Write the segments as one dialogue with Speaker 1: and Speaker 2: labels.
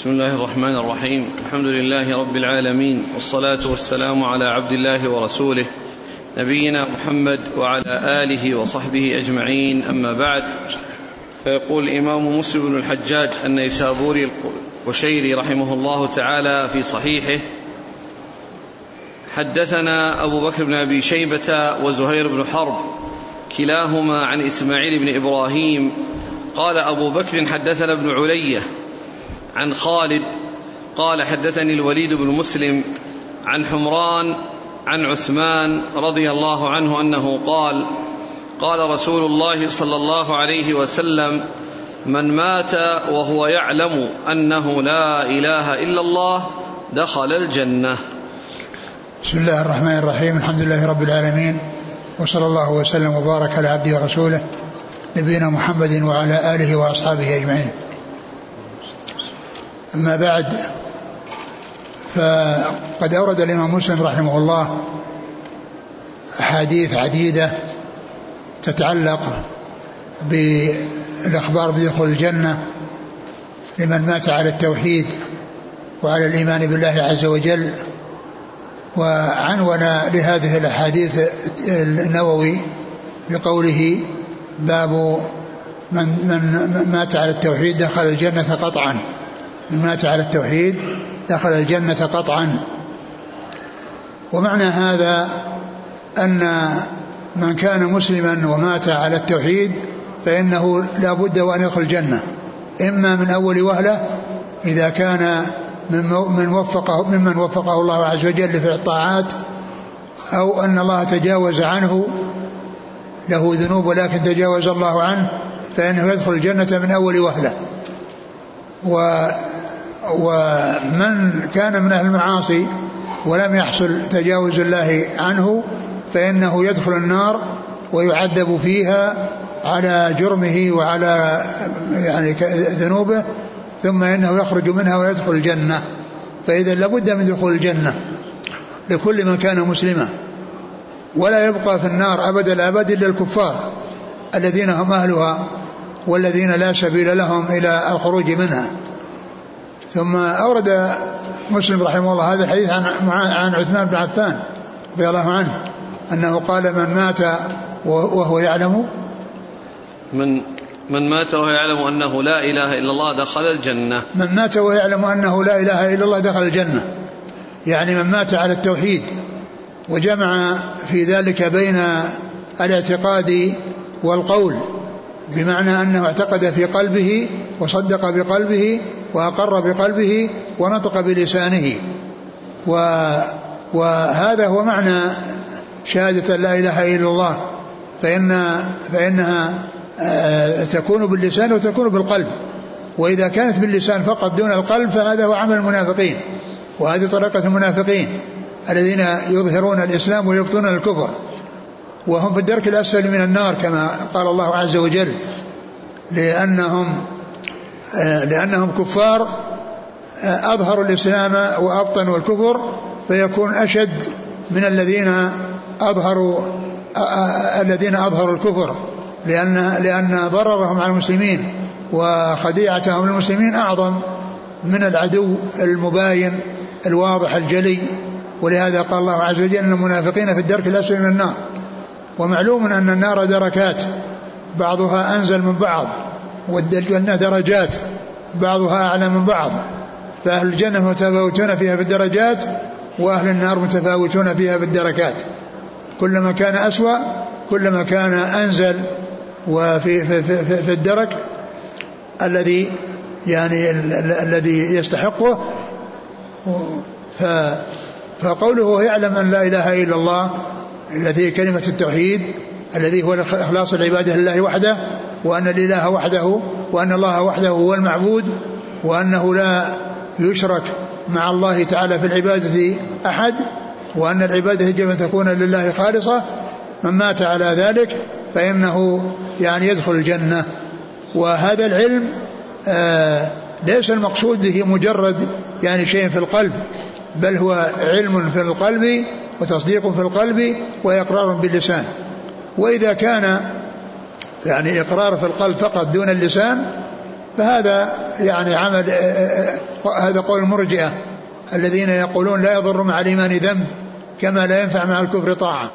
Speaker 1: بسم الله الرحمن الرحيم الحمد لله رب العالمين والصلاة والسلام على عبد الله ورسوله نبينا محمد وعلى آله وصحبه أجمعين أما بعد فيقول الإمام مسلم بن الحجاج النيسابوري القشيري رحمه الله تعالى في صحيحه حدثنا أبو بكر بن أبي شيبة وزهير بن حرب كلاهما عن إسماعيل بن إبراهيم قال أبو بكر حدثنا ابن علية عن خالد قال حدثني الوليد بن مسلم عن حمران عن عثمان رضي الله عنه أنه قال قال رسول الله صلى الله عليه وسلم من مات وهو يعلم أنه لا إله إلا الله دخل الجنة.
Speaker 2: بسم الله الرحمن الرحيم. الحمد لله رب العالمين. وصلى الله وسلم وبارك على عبده ورسوله نبينا محمد وعلى آله وأصحابه أجمعين. أما بعد فقد أورد الإمام مسلم رحمه الله أحاديث عديدة تتعلق بالأخبار بدخول الجنة لمن مات على التوحيد وعلى الإيمان بالله عز وجل. وعنون لهذه الأحاديث النووي بقوله باب من من مات على التوحيد دخل الجنة قطعا. من مات على التوحيد دخل الجنة قطعا. ومعنى هذا أن من كان مسلما ومات على التوحيد فإنه لا بد وأن يدخل الجنة. إما من أول وهلة إذا كان من وفقه ممن وفقه الله عز وجل في الطاعات أو أن الله تجاوز عنه له ذنوب ولكن تجاوز الله عنه فإنه يدخل الجنة من أول وهلة. و ومن كان من أهل المعاصي ولم يحصل تجاوز الله عنه فإنه يدخل النار ويعذب فيها على جرمه وعلى يعني ذنوبه ثم إنه يخرج منها ويدخل الجنة. فإذا لابد من دخول الجنة لكل من كان مسلما. ولا يبقى في النار أبد الأبد إلا الكفار الذين هم أهلها والذين لا سبيل لهم إلى الخروج منها. ثم أورد مسلم رحمه الله هذا الحديث عن عن عثمان بن عفان رضي الله عنه أنه قال من مات وهو يعلم.
Speaker 1: من من مات وهو يعلم أنه لا إله إلا الله دخل الجنة.
Speaker 2: من مات وهو يعلم أنه لا إله إلا الله دخل الجنة. يعني من مات على التوحيد وجمع في ذلك بين الاعتقاد والقول. بمعنى أنه اعتقد في قلبه وصدق بقلبه وأقر بقلبه ونطق بلسانه. و وهذا هو معنى شهادة لا إله إلا الله. فإن فإنها آه، تكون باللسان وتكون بالقلب. وإذا كانت باللسان فقط دون القلب فهذا هو عمل المنافقين. وهذه طريقة المنافقين الذين يظهرون الإسلام ويبطون الكفر. وهم في الدرك الأسفل من النار كما قال الله عز وجل لأنهم آه، لأنهم كفار آه، أظهروا الإسلام وأبطنوا الكفر فيكون أشد من الذين أظهروا آه، الذين أظهروا الكفر لأن لأن ضررهم على المسلمين وخديعتهم للمسلمين أعظم من العدو المباين الواضح الجلي. ولهذا قال الله عز وجل أن المنافقين في الدرك الأسفل من النار. ومعلوم أن النار دركات بعضها أنزل من بعض والجنة درجات بعضها أعلى من بعض. فأهل الجنة متفاوتون فيها في الدرجات وأهل النار متفاوتون فيها في الدركات كلما كان أسوأ كلما كان أنزل وفي في, في, في, في الدرك الذي يعني الذي يستحقه. ف فقوله يعلم أن لا إله إلا الله الذي كلمة التوحيد الذي هو إخلاص العبادة لله وحده وأن الإله وحده وأن الله وحده هو المعبود وأنه لا يشرك مع الله تعالى في العبادة أحد وأن العبادة يجب أن تكون لله خالصة. من مات على ذلك فإنه يعني يدخل الجنة. وهذا العلم آه ليس المقصود به مجرد يعني شيء في القلب بل هو علم في القلب وتصديق في القلب وإقرار باللسان. وإذا كان يعني إقرار في القلب فقط دون اللسان فهذا يعني عمل هذا قول المرجئة الذين يقولون لا يضر مع الإيمان ذنب كما لا ينفع مع الكفر طاعة.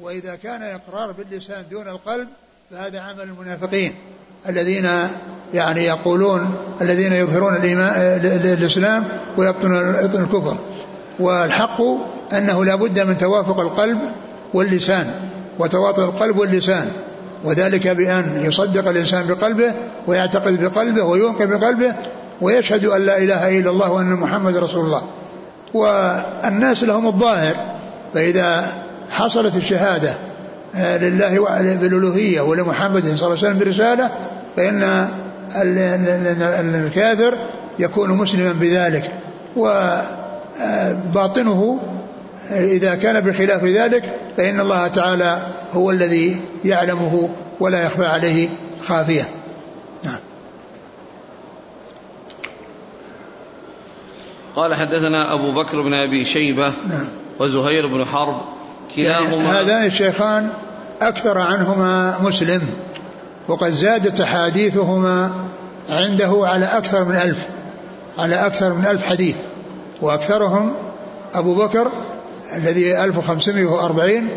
Speaker 2: وإذا كان إقرار باللسان دون القلب فهذا عمل المنافقين الذين يعني يقولون الذين يظهرون الإيمان الإسلام ويبطنون الكفر. والحق أنه لا بد من توافق القلب واللسان وتواطؤ القلب واللسان وذلك بأن يصدق الإنسان بقلبه ويعتقد بقلبه ويوقن بقلبه ويشهد أن لا إله إلا الله وأن محمد رسول الله. والناس لهم الظاهر فإذا حصلت الشهادة آه، لله بالألوهية ولمحمد صلى الله عليه وسلم برسالة فإن الكافر يكون مسلما بذلك. وباطنه إذا كان بخلاف ذلك فإن الله تعالى هو الذي يعلمه ولا يخفى عليه خافية. نعم.
Speaker 1: قال حدثنا أبو بكر بن أبي شيبة نعم. وزهير بن حرب.
Speaker 2: كلاهما يعني هذان الشيخان أكثر عنهما مسلم وقد زادت أحاديثهما عنده على أكثر من ألف على أكثر من ألف حديث وأكثرهم أبو بكر الذي 1540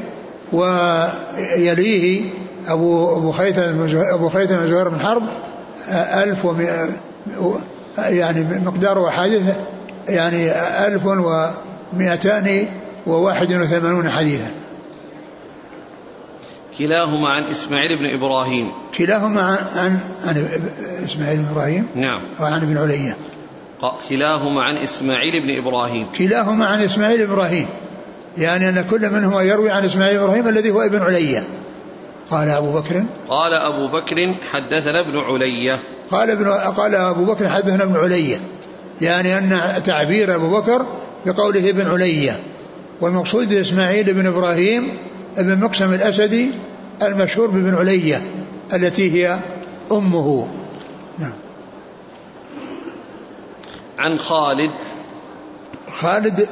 Speaker 2: ويليه أبو أبو خيثم أبو خيثم زهير بن حرب 1100 يعني مقدار أحاديث يعني 1281 حديثا.
Speaker 1: كلاهما عن إسماعيل بن إبراهيم.
Speaker 2: كلاهما عن, عن, إسماعيل بن إبراهيم؟
Speaker 1: نعم.
Speaker 2: وعن ابن علية
Speaker 1: كلاهما عن إسماعيل بن إبراهيم.
Speaker 2: كلاهما عن إسماعيل إبراهيم. يعني أن كل منهما يروي عن إسماعيل إبراهيم الذي هو ابن علية قال أبو بكر.
Speaker 1: قال أبو بكر حدثنا ابن علية
Speaker 2: قال ابن قال أبو بكر حدثنا ابن علية يعني أن تعبير أبو بكر بقوله ابن علية والمقصود بإسماعيل بن إبراهيم ابن مقسم الأسدي المشهور بابن علية التي هي أمه. نعم.
Speaker 1: عن خالد
Speaker 2: خالد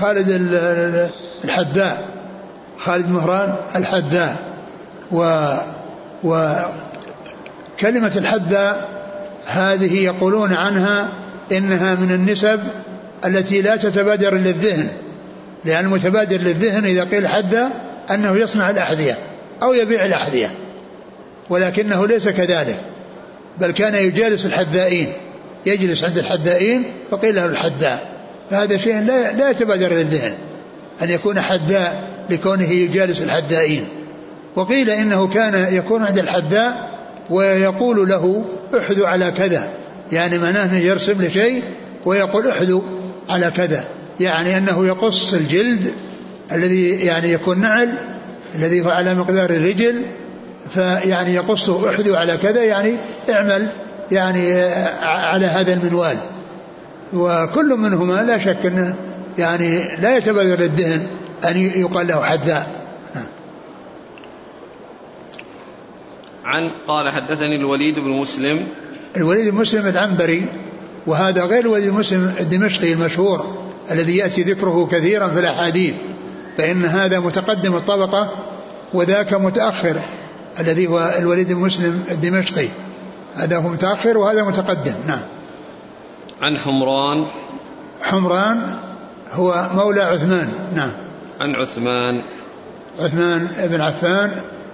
Speaker 2: خالد الحذاء خالد مهران الحذاء و وكلمة الحذاء هذه يقولون عنها إنها من النسب التي لا تتبادر للذهن لأن المتبادر للذهن إذا قيل حذاء أنه يصنع الأحذية أو يبيع الأحذية ولكنه ليس كذلك بل كان يجالس الحذائين يجلس عند الحذائين فقيل له الحذاء فهذا شيء لا لا يتبادر إلى الذهن أن يكون حذاء لكونه يجالس الحذائين. وقيل إنه كان يكون عند الحذاء ويقول له احذو على كذا يعني معناه يرسم لشيء ويقول احذو على كذا يعني أنه يقص الجلد الذي يعني يكون نعل الذي هو على مقدار الرجل فيعني يقصه احذو على كذا يعني اعمل يعني على هذا المنوال. وكل منهما لا شك أنه يعني لا يتبادر الذهن أن يقال له حذاء.
Speaker 1: عن قال حدثني الوليد بن مسلم.
Speaker 2: الوليد بن مسلم العنبري وهذا غير الوليد بن مسلم الدمشقي المشهور الذي يأتي ذكره كثيرا في الأحاديث فإن هذا متقدم الطبقة وذاك متأخر الذي هو الوليد بن مسلم الدمشقي. هذا هو متأخر وهذا متقدم. نعم.
Speaker 1: عن حمران.
Speaker 2: حمران هو مولى عثمان نعم.
Speaker 1: عن عثمان.
Speaker 2: عثمان بن عفان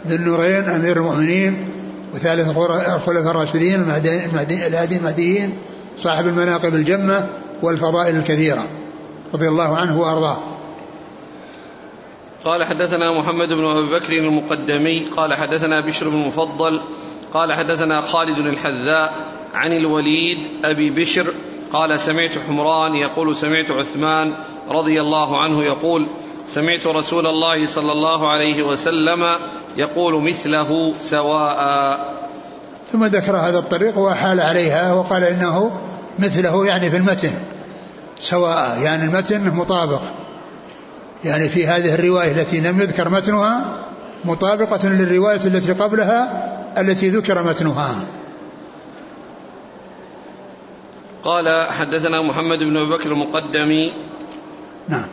Speaker 2: ذي النورين أمير المؤمنين وثالث الخلفاء الراشدين الهادي المهديين صاحب المناقب الجمة والفضائل الكثيرة. رضي الله عنه وأرضاه.
Speaker 1: قال حدثنا محمد بن أبي بكر المقدمي قال حدثنا بشر بن المفضل قال حدثنا خالد الحذاء عن الوليد أبي بشر قال سمعت حمران يقول سمعت عثمان رضي الله عنه يقول سمعت رسول الله صلى الله عليه وسلم يقول مثله سواء.
Speaker 2: ثم ذكر هذا الطريق وحال عليها وقال إنه مثله يعني في المتن. سواء يعني المتن مطابق. يعني في هذه الرواية التي لم يذكر متنها مطابقة للرواية التي قبلها التي ذكر متنها.
Speaker 1: قال حدثنا محمد بن أبي بكر المقدمي
Speaker 2: نعم.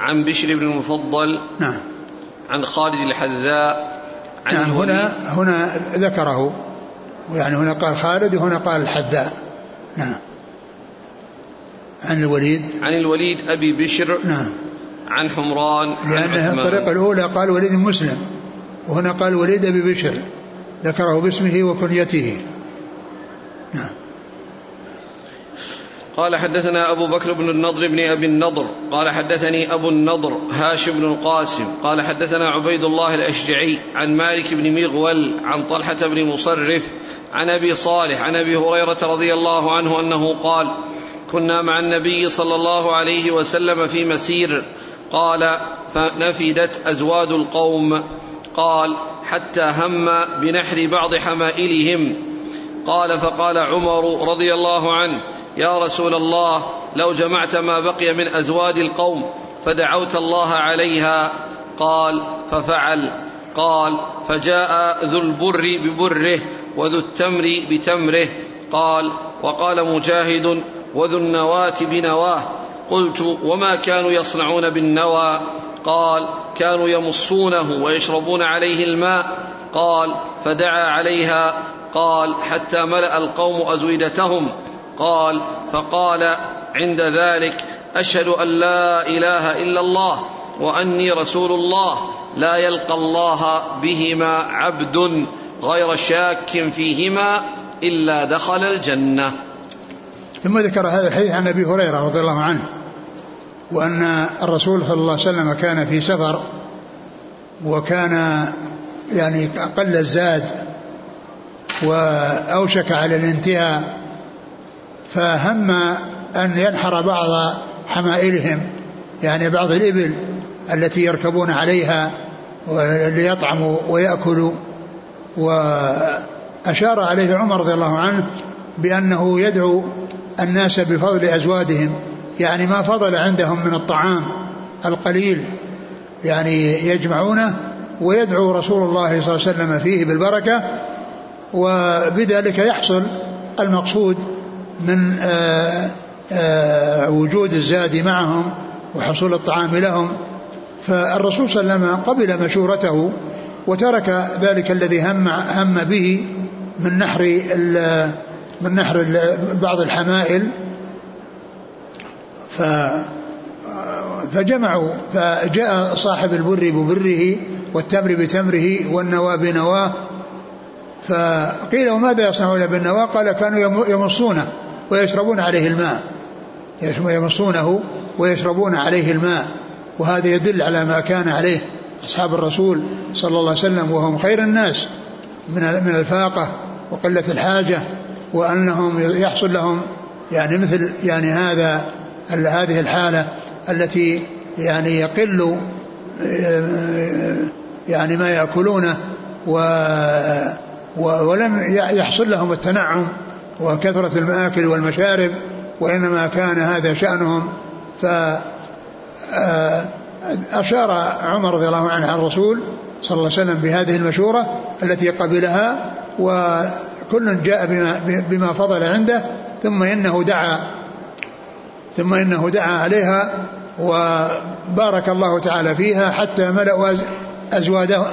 Speaker 1: عن بشر بن المفضل
Speaker 2: نعم.
Speaker 1: عن خالد الحذاء
Speaker 2: عن نعم هنا هنا ذكره. يعني هنا قال خالد وهنا قال الحذاء. نعم. عن الوليد.
Speaker 1: عن الوليد أبي بشر.
Speaker 2: نعم.
Speaker 1: عن حمران
Speaker 2: لأن الطريقة الأولى قال وليد مسلم. وهنا قال وليد أبي بشر. ذكره باسمه وكنيته. نعم.
Speaker 1: قال حدثنا أبو بكر بن النضر بن أبي النضر قال حدثني أبو النضر هاشم بن القاسم قال حدثنا عبيد الله الأشجعي عن مالك بن مغول عن طلحة بن مصرف عن أبي صالح عن أبي هريرة رضي الله عنه أنه قال كنا مع النبي صلى الله عليه وسلم في مسير قال فنفدت أزواد القوم قال حتى هم بنحر بعض حمائلهم قال فقال عمر رضي الله عنه يا رسول الله لو جمعت ما بقي من ازواد القوم فدعوت الله عليها. قال ففعل. قال فجاء ذو البر ببره وذو التمر بتمره. قال وقال مجاهد وذو النواة بنواه. قلت وما كانوا يصنعون بالنوى؟ قال كانوا يمصونه ويشربون عليه الماء. قال فدعا عليها. قال حتى ملأ القوم ازودتهم قال فقال عند ذلك أشهد أن لا إله إلا الله وأني رسول الله لا يلقى الله بهما عبد غير شاك فيهما إلا دخل الجنة.
Speaker 2: ثم ذكر هذا الحديث عن أبي هريرة رضي الله عنه وأن الرسول صلى الله عليه وسلم كان في سفر وكان يعني قل الزاد وأوشك على الانتهاء. فهم أن ينحر بعض حمائلهم يعني بعض الإبل التي يركبون عليها ليطعموا ويأكلوا. وأشار عليه عمر رضي الله عنه بأنه يدعو الناس بفضل أزوادهم يعني ما فضل عندهم من الطعام القليل يعني يجمعونه ويدعو رسول الله صلى الله عليه وسلم فيه بالبركة وبذلك يحصل المقصود من آه، آه، وجود الزاد معهم وحصول الطعام لهم. فالرسول صلى الله عليه وسلم قبل مشورته وترك ذلك الذي هم هم به من نحر من نحر بعض الحمائل. ف فجمعوا فجاء صاحب البر ببره والتمر بتمره والنوى بنواه. فقيل وماذا يصنعون بالنوى؟ قال كانوا يمصونه. ويشربون عليه الماء. يمصونه ويشربون عليه الماء. وهذا يدل على ما كان عليه أصحاب الرسول صلى الله عليه وسلم وهم خير الناس من من الفاقة وقلة الحاجة وأنهم يحصل لهم يعني مثل يعني هذا هذه الحالة التي يعني يقل يعني ما يأكلونه و ولم يحصل لهم التنعم وكثرة المآكل والمشارب وإنما كان هذا شأنهم. ف آه، أشار عمر رضي الله عنه عن الرسول صلى الله عليه وسلم بهذه المشورة التي قبلها وكل جاء بما, بما فضل عنده ثم إنه دعا ثم إنه دعا عليها وبارك الله تعالى فيها حتى ملأوا أزوادهم,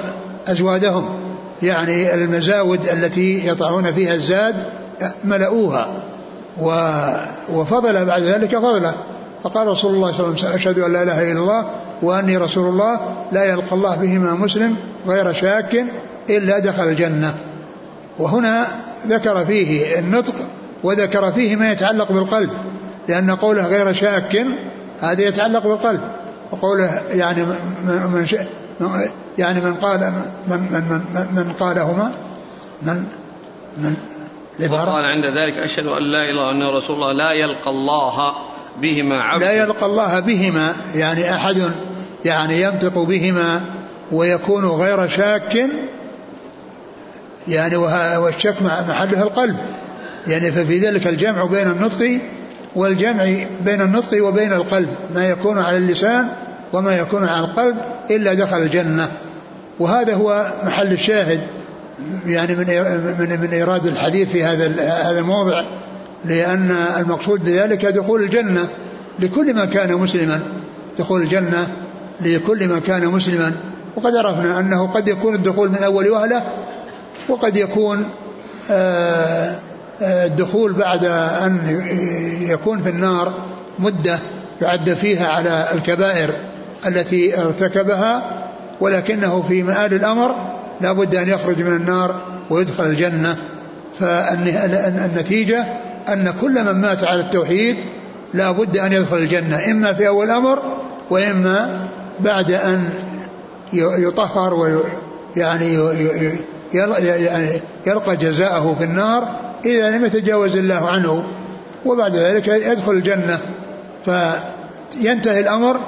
Speaker 2: أزوادهم يعني المزاود التي يطعون فيها الزاد ملؤوها وفضل بعد ذلك فضلا فقال رسول الله صلى الله عليه وسلم أشهد أن لا إله إلا الله وأني رسول الله لا يلقى الله بهما مسلم غير شاك إلا دخل الجنة. وهنا ذكر فيه النطق وذكر فيه ما يتعلق بالقلب لأن قوله غير شاك هذا يتعلق بالقلب. وقوله يعني من يعني من قال من من من, من قالهما من
Speaker 1: من وقال عند ذلك أشهد أن لا إله إلا أن رسول الله لا يلقى الله بهما عبد.
Speaker 2: لا يلقى الله بهما يعني أحد يعني ينطق بهما ويكون غير شاك يعني والشك محله القلب. يعني ففي ذلك الجمع بين النطق والجمع بين النطق وبين القلب ما يكون على اللسان وما يكون على القلب إلا دخل الجنة. وهذا هو محل الشاهد. يعني من من من إيراد الحديث في هذا هذا الموضع لأن المقصود بذلك دخول الجنة لكل من كان مسلما. دخول الجنة لكل من كان مسلما. وقد عرفنا أنه قد يكون الدخول من أول وهلة وقد يكون آه، آه، الدخول بعد أن يكون في النار مدة يعد فيها على الكبائر التي ارتكبها ولكنه في مآل الأمر لا بد أن يخرج من النار ويدخل الجنة. فالنتيجة أن كل من مات على التوحيد لا بد أن يدخل الجنة إما في أول الأمر وإما بعد أن يطهر ويعني يعني يلقى جزاءه في النار إذا لم يتجاوز الله عنه وبعد ذلك يدخل الجنة. فينتهي الأمر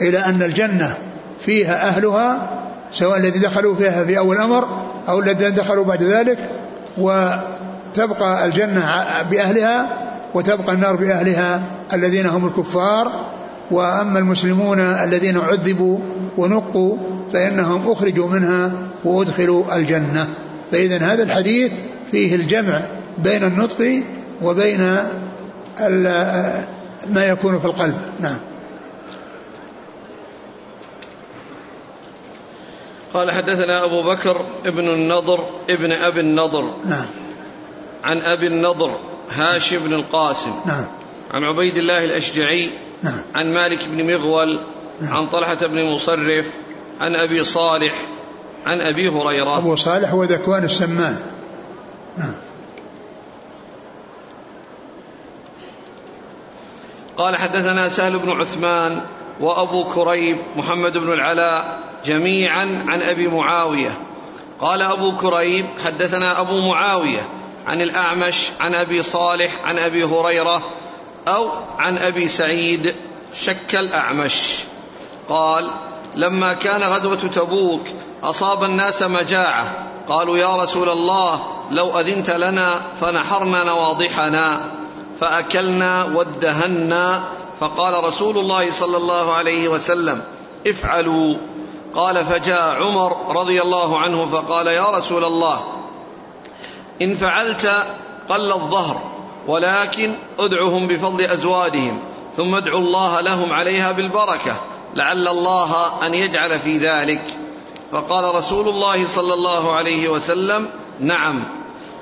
Speaker 2: إلى أن الجنة فيها أهلها سواء الذي دخلوا فيها في أول الأمر أو الذين دخلوا بعد ذلك وتبقى الجنة بأهلها وتبقى النار بأهلها الذين هم الكفار. وأما المسلمون الذين عذبوا ونقوا فإنهم أخرجوا منها وأدخلوا الجنة. فإذا هذا الحديث فيه الجمع بين النطق وبين ما يكون في القلب. نعم.
Speaker 1: قال حدثنا أبو بكر ابن النضر ابن أبي النضر.
Speaker 2: نعم.
Speaker 1: عن أبي النضر هاشم بن القاسم.
Speaker 2: نعم.
Speaker 1: عن عبيد الله الأشجعي.
Speaker 2: نعم.
Speaker 1: عن مالك بن مغول.
Speaker 2: نعم.
Speaker 1: عن طلحة بن مصرف. عن أبي صالح. عن أبي هريرة.
Speaker 2: أبو صالح هو ذكوان السمان. نعم.
Speaker 1: قال حدثنا سهل بن عثمان وأبو كريب محمد بن العلاء جميعا عن أبي معاوية. قال أبو كريب حدثنا أبو معاوية عن الأعمش عن أبي صالح عن أبي هريرة أو عن أبي سعيد. شك الأعمش. قال لما كان غزوة تبوك أصاب الناس مجاعة. قالوا يا رسول الله لو أذنت لنا فنحرنا نواضحنا. فأكلنا وادهنا. فقال رسول الله صلى الله عليه وسلم افعلوا. قال فجاء عمر رضي الله عنه فقال يا رسول الله إن فعلت قل الظهر ولكن أدعهم بفضل أزوادهم ثم ادعوا الله لهم عليها بالبركة لعل الله أن يجعل في ذلك. فقال رسول الله صلى الله عليه وسلم نعم.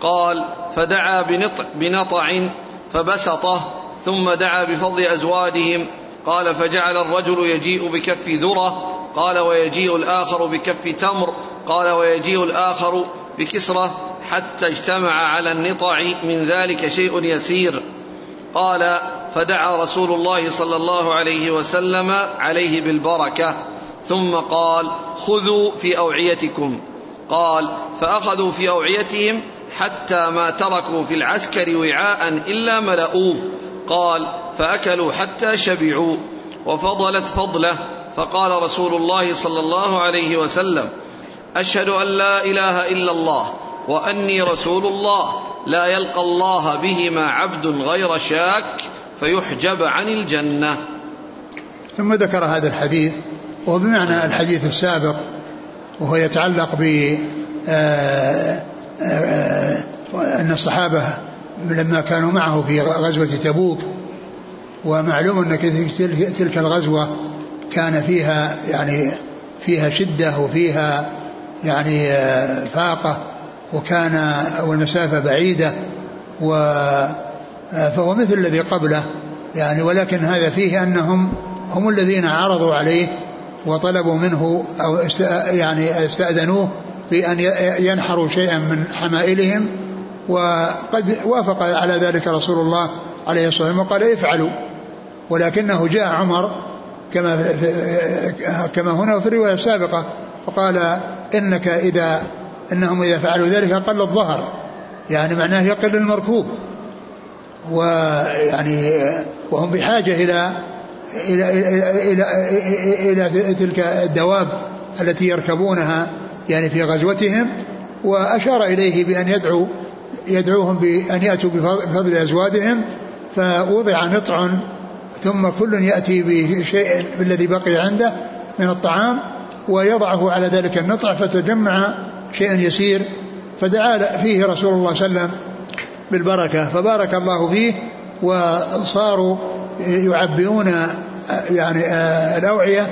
Speaker 1: قال فدعا بنطع, بنطع فبسطه ثم دعا بفضل أزوادهم قال فجعل الرجل يجيء بكف ذرة قال ويجيء الآخر بكف تمر قال ويجيء الآخر بكسرة حتى اجتمع على النطع من ذلك شيء يسير. قال فدعا رسول الله صلى الله عليه وسلم عليه بالبركة ثم قال خذوا في أوعيتكم. قال فأخذوا في أوعيتهم حتى ما تركوا في العسكر وعاء إلا ملؤوه. قال فأكلوا حتى شبعوا وفضلت فضله. فقال رسول الله صلى الله عليه وسلم أشهد أن لا إله إلا الله وأني رسول الله. لا يلقى الله بهما عبد غير شاك فيحجب عن الجنة.
Speaker 2: ثم ذكر هذا الحديث وهو بمعنى الحديث السابق وهو يتعلق ب آه، آه، أن الصحابة لما كانوا معه في غزوة تبوك ومعلوم أن تلك الغزوة كان فيها يعني فيها شدة وفيها يعني فاقة وكان والمسافة بعيدة و فهو مثل الذي قبله يعني ولكن هذا فيه أنهم هم الذين عرضوا عليه وطلبوا منه أو يعني استأذنوه بأن ينحروا شيئا من حمائلهم وقد وافق على ذلك رسول الله عليه الصلاة والسلام وقال افعلوا. ولكنه جاء عمر كما كما هنا وفي الرواية السابقة فقال إنك إذا إنهم إذا فعلوا ذلك قل الظهر. يعني معناه يقل المركوب. ويعني وهم بحاجة إلى إلى إلى إلى, إلى تلك الدواب التي يركبونها يعني في غزوتهم وأشار إليه بأن يدعو يدعوهم بأن يأتوا بفضل أزواجهم فوضع نطع ثم كل يأتي بشيء بالذي بقي عنده من الطعام ويضعه على ذلك النطع فتجمع شيئا يسير فدعا فيه رسول الله صلى الله عليه وسلم بالبركة فبارك الله فيه وصاروا يعبئون يعني الأوعية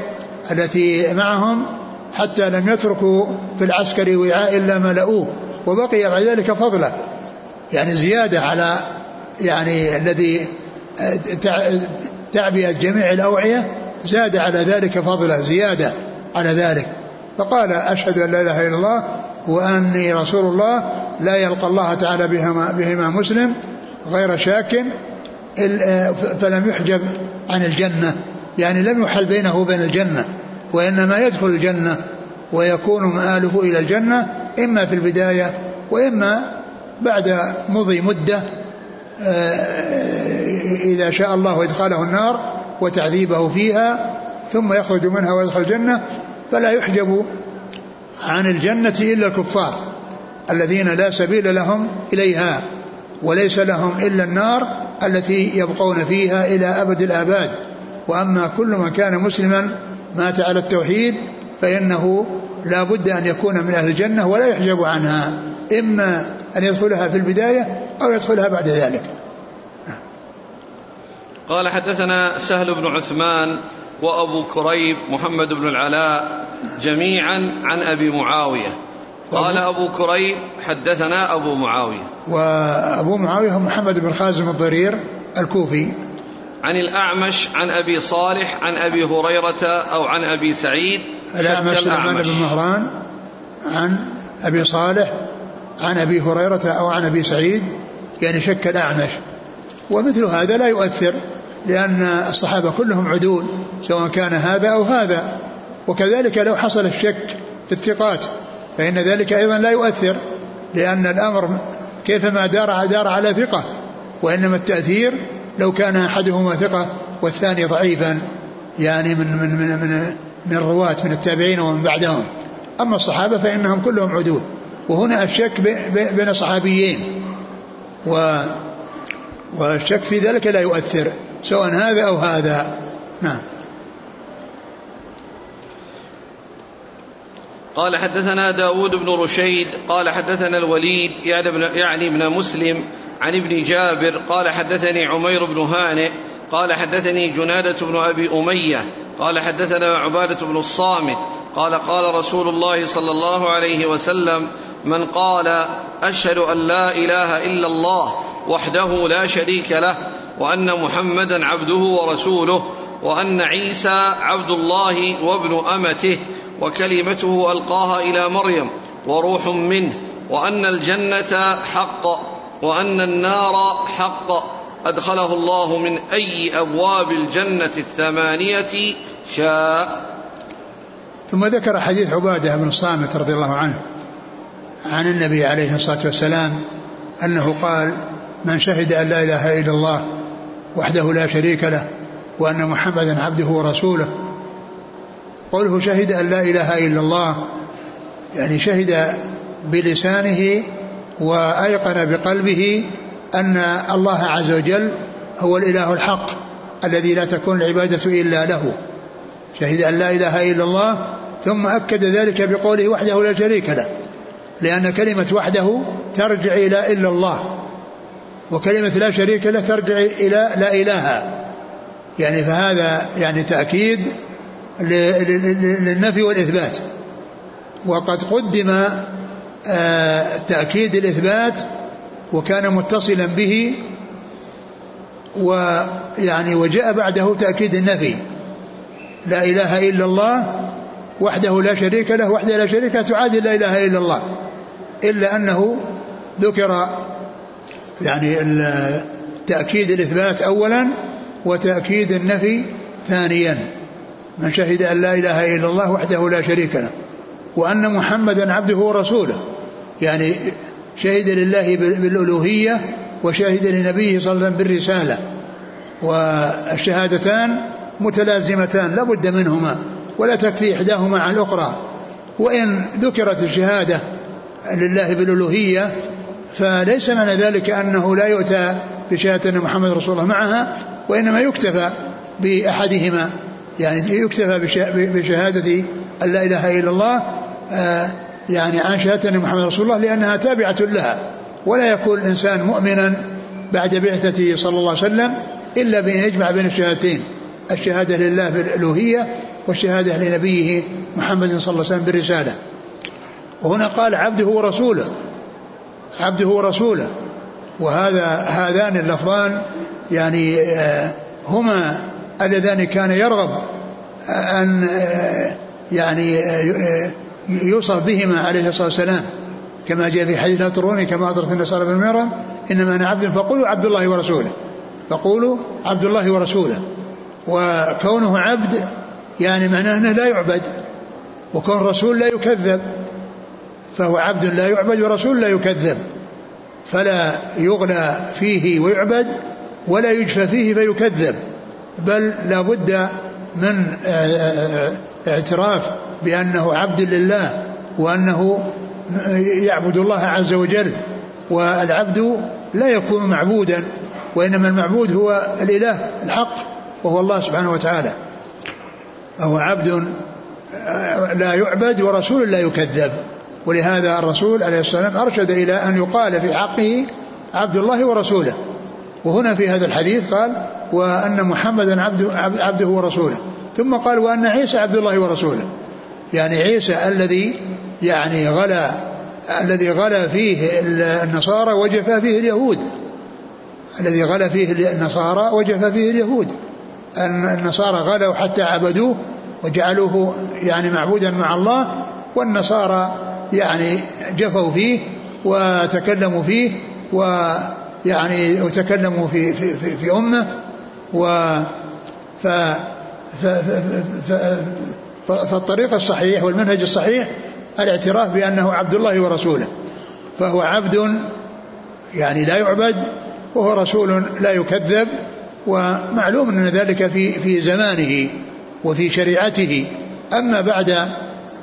Speaker 2: التي معهم حتى لم يتركوا في العسكر وعاء إلا ملؤوه وبقي بعد ذلك فضله. يعني زيادة على يعني الذي تعبئة جميع الأوعية زاد على ذلك فضله زيادة على ذلك. فقال أشهد أن لا إله إلا الله وأني رسول الله لا يلقى الله تعالى بهما, بهما مسلم غير شاك فلم يحجب عن الجنة. يعني لم يحل بينه وبين الجنة وإنما يدخل الجنة ويكون مآله إلى الجنة إما في البداية وإما بعد مضي مدة إذا شاء الله إدخاله النار وتعذيبه فيها ثم يخرج منها ويدخل الجنة فلا يحجب عن الجنة إلا الكفار الذين لا سبيل لهم إليها وليس لهم إلا النار التي يبقون فيها إلى أبد الآباد. وأما كل من كان مسلما مات على التوحيد فإنه لا بد أن يكون من أهل الجنة ولا يحجب عنها. إما أن يدخلها في البداية أو يدخلها بعد ذلك.
Speaker 1: قال حدثنا سهل بن عثمان وأبو كريب محمد بن العلاء جميعا عن أبي معاوية. قال أبو كريب حدثنا أبو معاوية.
Speaker 2: وأبو معاوية محمد بن خازم الضرير الكوفي.
Speaker 1: عن الأعمش عن أبي صالح عن أبي هريرة أو عن أبي سعيد
Speaker 2: الأعمش سليمان بن مهران عن أبي صالح عن أبي هريرة أو عن أبي سعيد يعني شك الأعمش. ومثل هذا لا يؤثر لأن الصحابة كلهم عدول سواء كان هذا أو هذا. وكذلك لو حصل الشك في الثقات فإن ذلك أيضا لا يؤثر لأن الأمر كيفما دار دار على ثقة. وإنما التأثير لو كان أحدهما ثقة والثاني ضعيفا يعني من من من من, من الرواة من التابعين ومن بعدهم. أما الصحابة فإنهم كلهم عدول. وهنا الشك بين صحابيين و والشك في ذلك لا يؤثر سواء هذا أو هذا. نعم.
Speaker 1: قال حدثنا داود بن رشيد قال حدثنا الوليد يعني ابن, يعني ابن مسلم عن ابن جابر قال حدثني عمير بن هانئ قال حدثني جنادة بن أبي أمية قال حدثنا عبادة بن الصامت قال قال رسول الله صلى الله عليه وسلم من قال أشهد أن لا إله إلا الله وحده لا شريك له وأن محمدا عبده ورسوله وأن عيسى عبد الله وابن أمته وكلمته ألقاها إلى مريم وروح منه وأن الجنة حق وأن النار حق أدخله الله من أي أبواب الجنة الثمانية شاء
Speaker 2: ثم ذكر حديث عبادة بن الصامت رضي الله عنه عن النبي عليه الصلاة والسلام أنه قال من شهد أن لا إله إلا الله وحده لا شريك له وأن محمدا عبده ورسوله. قوله شهد أن لا إله إلا الله يعني شهد بلسانه وأيقن بقلبه أن الله عز وجل هو الإله الحق الذي لا تكون العبادة إلا له. شهد أن لا إله إلا الله ثم أكد ذلك بقوله وحده لا شريك له لأن كلمة وحده ترجع إلى إلا الله وكلمة لا شريك له ترجع إلى لا إله. يعني فهذا يعني تأكيد للنفي والإثبات. وقد قدم آه، تأكيد الإثبات وكان متصلا به ويعني وجاء بعده تأكيد النفي. لا إله إلا الله وحده لا شريك له وحده لا شريك له تعادل لا إله إلا الله. إلا أنه ذكر يعني تأكيد الإثبات أولا وتأكيد النفي ثانيا. من شهد أن لا إله إلا الله وحده لا شريك له وأن محمدا عبده ورسوله. يعني شهد لله بالألوهية وشهد لنبيه صلى الله عليه وسلم بالرسالة. والشهادتان متلازمتان لا بد منهما. ولا تكفي إحداهما عن الأخرى. وإن ذكرت الشهادة لله بالألوهية فليس معنى ذلك أنه لا يؤتى بشهادة أن محمد رسول الله معها وإنما يكتفى بأحدهما. يعني يكتفى بشهادة أن لا إله إلا الله آه، يعني عن شهادة أن محمد رسول الله لأنها تابعة لها. ولا يكون الإنسان مؤمنا بعد بعثته صلى الله عليه وسلم إلا بأن يجمع بين الشهادتين الشهادة لله بالألوهية والشهادة لنبيه محمد صلى الله عليه وسلم بالرسالة. وهنا قال عبده ورسوله. عبده ورسوله. وهذا هذان اللفظان يعني آه، هما اللذان كان يرغب أن آه، يعني آه، يوصف بهما عليه الصلاة والسلام. كما جاء في حديث لا تروني كما أضرت النصارى بن مريم إنما أنا عبد فقولوا عبد الله ورسوله. فقولوا عبد الله ورسوله. وكونه عبد يعني معناه أنه لا يعبد وكون رسول لا يكذب فهو عبد لا يعبد ورسول لا يكذب فلا يغلى فيه ويعبد ولا يجفى فيه فيكذب بل لا بد من اعتراف بأنه عبد لله وأنه يعبد الله عز وجل والعبد لا يكون معبودا وإنما المعبود هو الإله الحق وهو الله سبحانه وتعالى. فهو عبد لا يعبد ورسول لا يكذب. ولهذا الرسول عليه السلام أرشد إلى أن يقال في حقه عبد الله ورسوله. وهنا في هذا الحديث قال وأن محمدا عبده, عبده ورسوله. ثم قال وأن عيسى عبد الله ورسوله. يعني عيسى الذي يعني غلا الذي غلا فيه النصارى وجفى فيه اليهود. الذي غلا فيه النصارى وجفى فيه اليهود. النصارى غلوا حتى عبدوه وجعلوه يعني معبودا مع الله والنصارى يعني جفوا فيه وتكلموا فيه ويعني وتكلموا في في في, أمة و ف فالطريق الصحيح والمنهج الصحيح الاعتراف بأنه عبد الله ورسوله فهو عبد يعني لا يعبد وهو رسول لا يكذب ومعلوم أن ذلك في في زمانه وفي شريعته. أما بعد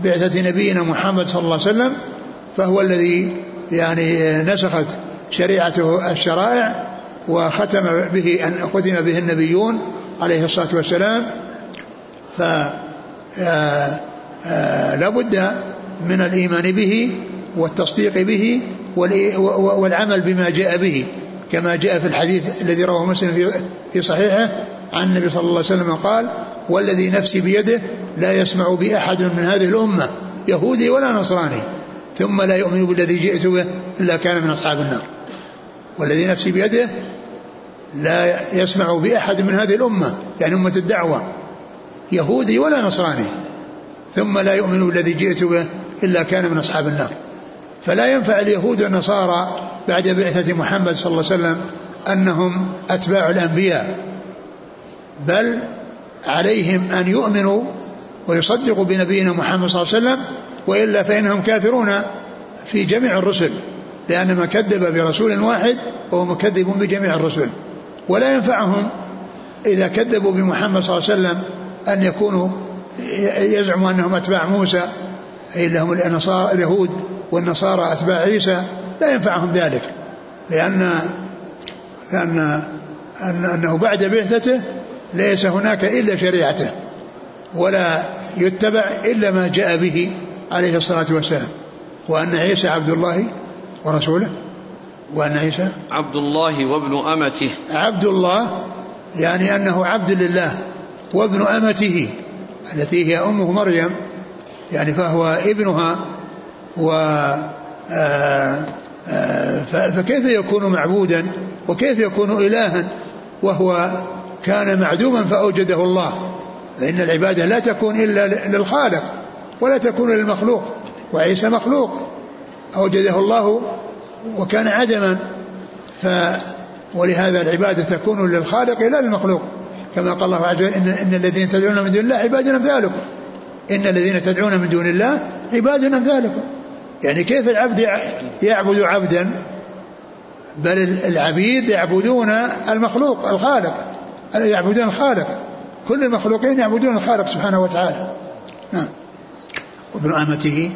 Speaker 2: بعثة نبينا محمد صلى الله عليه وسلم فهو الذي يعني نسخت شريعته الشرائع وختم به أن ختم به النبيون عليه الصلاة والسلام. ف آه، آه، لا بد من الإيمان به والتصديق به والعمل بما جاء به. كما جاء في الحديث الذي رواه مسلم في صحيحه عن النبي صلى الله عليه وسلم قال والذي نفسي بيده لا يسمع بأحد من هذه الأمة يهودي ولا نصراني ثم لا يؤمن بالذي جئت به إلا كان من أصحاب النار. والذي نفسي بيده لا يسمع بأحد من هذه الأمة يعني أمة الدعوة يهودي ولا نصراني ثم لا يؤمن بالذي جئت به إلا كان من أصحاب النار. فلا ينفع اليهود والنصارى بعد بعثة محمد صلى الله عليه وسلم أنهم أتباع الأنبياء بل عليهم أن يؤمنوا ويصدقوا بنبينا محمد صلى الله عليه وسلم وإلا فإنهم كافرون في جميع الرسل لأن من كذب برسول واحد فهو مكذب بجميع الرسل. ولا ينفعهم إذا كذبوا بمحمد صلى الله عليه وسلم أن يكونوا يزعموا أنهم أتباع موسى أي لهم اليهود والنصارى أتباع عيسى لا ينفعهم ذلك لأن لأن أنه بعد بعثته ليس هناك إلا شريعته ولا يتبع إلا ما جاء به عليه الصلاة والسلام وأن عيسى عبد الله ورسوله وأن عيسى
Speaker 1: عبد الله وابن أمته.
Speaker 2: عبد الله يعني أنه عبد لله وابن أمته التي هي أمه مريم يعني فهو ابنها و آه، فكيف يكون معبودا وكيف يكون إلها وهو كان معدوما فأوجده الله؟ فإن العبادة لا تكون إلا للخالق ولا تكون للمخلوق وعيسى مخلوق أوجده الله وكان عدما. ف ولهذا العبادة تكون للخالق لا للمخلوق. كما قال الله عز وجل إن, إن الذين تدعون من دون الله عباد أمثالكم. إن الذين تدعون من دون الله عباد أمثالكم. يعني كيف العبد يعبد عبدا؟ بل العبيد يعبدون المخلوق الخالق يعبدون الخالق؟ كل المخلوقين يعبدون الخالق سبحانه وتعالى. نعم. وابن أمته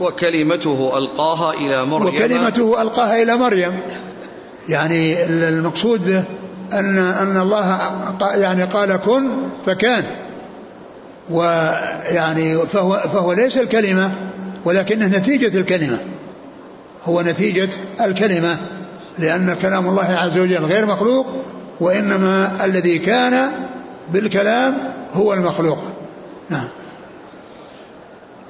Speaker 1: وكلمته ألقاها إلى مريم.
Speaker 2: وكلمته ألقاها إلى مريم. يعني المقصود به أن أن الله يعني قال كن فكان. ويعني فهو فهو ليس الكلمة. ولكنه نتيجة الكلمة هو نتيجة الكلمة لأن كلام الله عز وجل غير مخلوق وإنما الذي كان بالكلام هو المخلوق. نعم.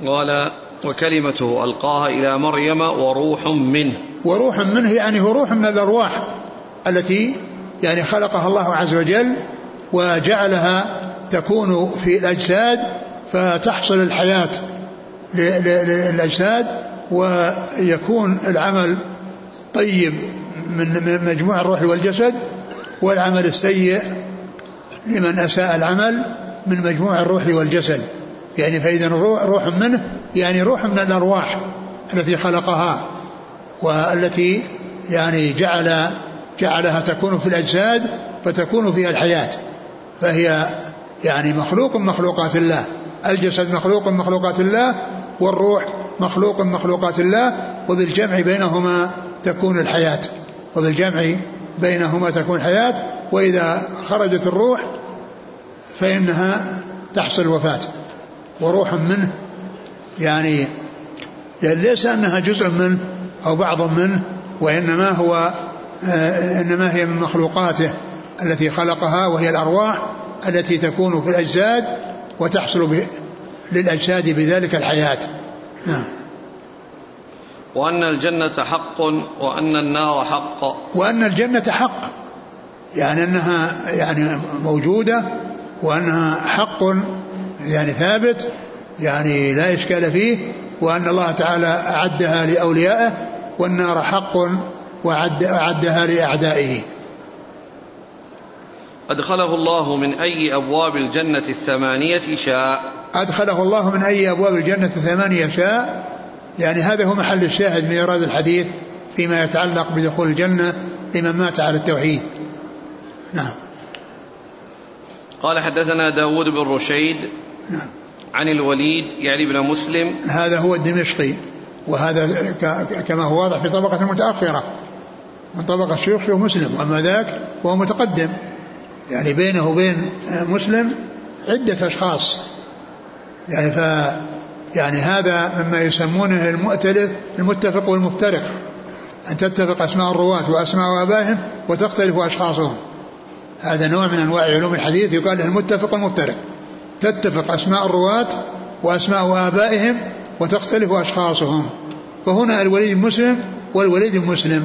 Speaker 1: قال وكلمته ألقاها إلى مريم وروح منه.
Speaker 2: وروح منه يعني هو روح من الأرواح التي يعني خلقها الله عز وجل وجعلها تكون في الأجساد فتحصل الحياة. للأجساد ويكون العمل طيب من مجموع الروح والجسد والعمل السيء لمن أساء العمل من مجموع الروح والجسد. يعني فإذا روح منه يعني روح من الأرواح التي خلقها والتي يعني جعل جعلها تكون في الأجساد فتكون فيها الحياة. فهي يعني مخلوق مخلوقات الله الجسد مخلوق مخلوقات الله والروح مخلوق من مخلوقات الله وبالجمع بينهما تكون الحياة. وبالجمع بينهما تكون الحياة. وإذا خرجت الروح فإنها تحصل الوفاة. وروح منه يعني ليس أنها جزء منه أو بعض منه وإنما هو آه، إنما هي من مخلوقاته التي خلقها وهي الأرواح التي تكون في الأجساد وتحصل للأجساد بذلك الحياة. نعم.
Speaker 1: وأن الجنة حق وأن النار حق.
Speaker 2: وأن الجنة حق. يعني أنها يعني موجودة وأنها حق يعني ثابت يعني لا إشكال فيه وأن الله تعالى أعدها لأوليائه والنار حق وأعد أعدها لأعدائه.
Speaker 1: أدخله الله من أي أبواب الجنة الثمانية شاء.
Speaker 2: أدخله الله من أي أبواب الجنة الثمانية شاء يعني هذا هو محل الشاهد من إيراد الحديث فيما يتعلق بدخول الجنة لمن مات على التوحيد. نعم.
Speaker 1: قال حدثنا داود بن رشيد نعم. عن الوليد يعني ابن مسلم.
Speaker 2: هذا هو الدمشقي وهذا كما هو واضح في طبقة متأخرة من طبقة شيوخ شيوخ مسلم وأما ذاك هو متقدم. يعني بينه وبين مسلم عدة أشخاص. يعني ف يعني هذا مما يسمونه المؤتلف المتفق والمفترق أن تتفق أسماء الرواة وأسماء آبائهم وتختلف أشخاصهم. هذا نوع من أنواع علوم الحديث يقال له المتفق والمفترق. تتفق أسماء الرواة وأسماء آبائهم وتختلف أشخاصهم. فهنا الوليد مسلم والوليد مسلم.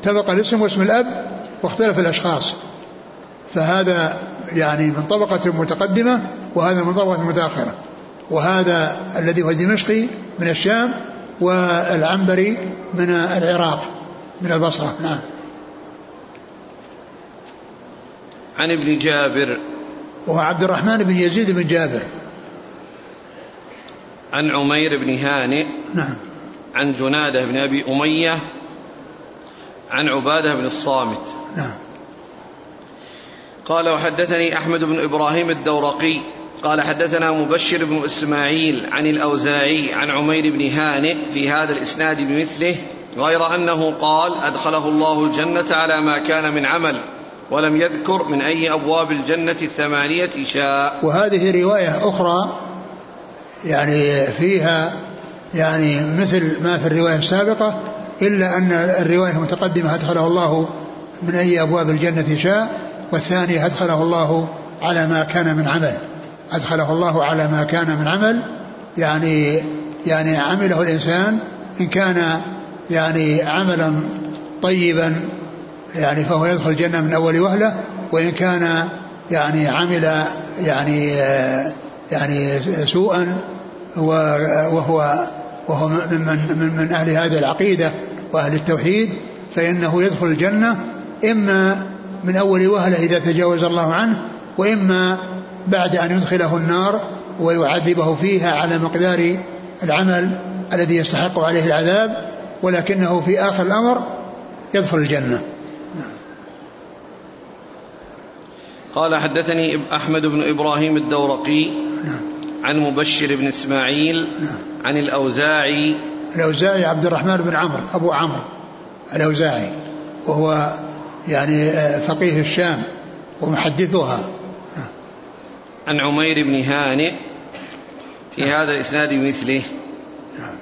Speaker 2: اتفق الاسم واسم الأب واختلف الأشخاص. فهذا يعني من طبقة متقدمة وهذا من طبقة متأخرة. وهذا الذي هو دمشقي من الشام والعنبري من العراق من البصرة نعم.
Speaker 1: عن ابن جابر.
Speaker 2: وهو عبد الرحمن بن يزيد بن جابر.
Speaker 1: عن عمير بن هانئ.
Speaker 2: نعم.
Speaker 1: عن جنادة بن أبي أمية. عن عبادة بن الصامت.
Speaker 2: نعم.
Speaker 1: قال وحدثني أحمد بن إبراهيم الدورقي. قال حدثنا مبشر بن إسماعيل عن الأوزاعي عن عمير بن هانئ في هذا الإسناد بمثله غير أنه قال أدخله الله الجنة على ما كان من عمل ولم يذكر من أي أبواب الجنة الثمانية شاء.
Speaker 2: وهذه رواية أخرى يعني فيها يعني مثل ما في الرواية السابقة إلا أن الرواية المتقدمه أدخله الله من أي أبواب الجنة شاء والثانية أدخله الله على ما كان من عمل. أدخله الله على ما كان من عمل يعني يعني عمله الإنسان إن كان يعني عملا طيبا يعني فهو يدخل الجنة من أول وهلة وإن كان يعني عمل يعني يعني سوءا وهو وهو من من من أهل هذه العقيدة وأهل التوحيد فإنه يدخل الجنة إما من أول وهلة إذا تجاوز الله عنه وإما بعد أن يدخله النار ويعذبه فيها على مقدار العمل الذي يستحق عليه العذاب ولكنه في آخر الأمر يدخل الجنة
Speaker 1: قال حدثني أحمد بن إبراهيم الدورقي
Speaker 2: نعم.
Speaker 1: عن مبشر بن إسماعيل
Speaker 2: نعم.
Speaker 1: عن الأوزاعي
Speaker 2: الأوزاعي عبد الرحمن بن عمرو أبو عمرو الأوزاعي وهو يعني فقيه الشام ومحدثها
Speaker 1: عن عمير بن هانئ في نعم. هذا الإسناد مثله نعم.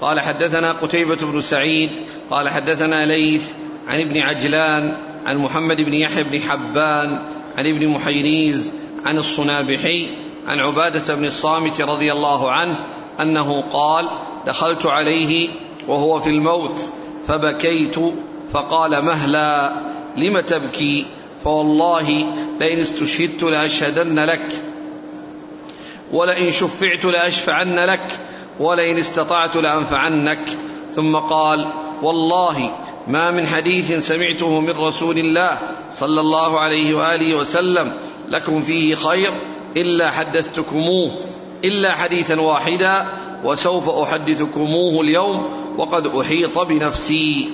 Speaker 1: قال حدثنا قتيبة بن سعيد قال حدثنا ليث عن ابن عجلان عن محمد بن يحيى بن حبان عن ابن محيريز عن الصنابحي عن عبادة بن الصامت رضي الله عنه أنه قال دخلت عليه وهو في الموت فبكيت فقال مهلا لم تبكي فوالله لئن استشهدت لأشهدن لك ولئن شفعت لأشفعن لك ولئن استطعت لأنفعنك. ثم قال والله ما من حديث سمعته من رسول الله صلى الله عليه وآله وسلم لكم فيه خير إلا حدثتكموه إلا حديثا واحدا وسوف أحدثكموه اليوم وقد أحيط بنفسي.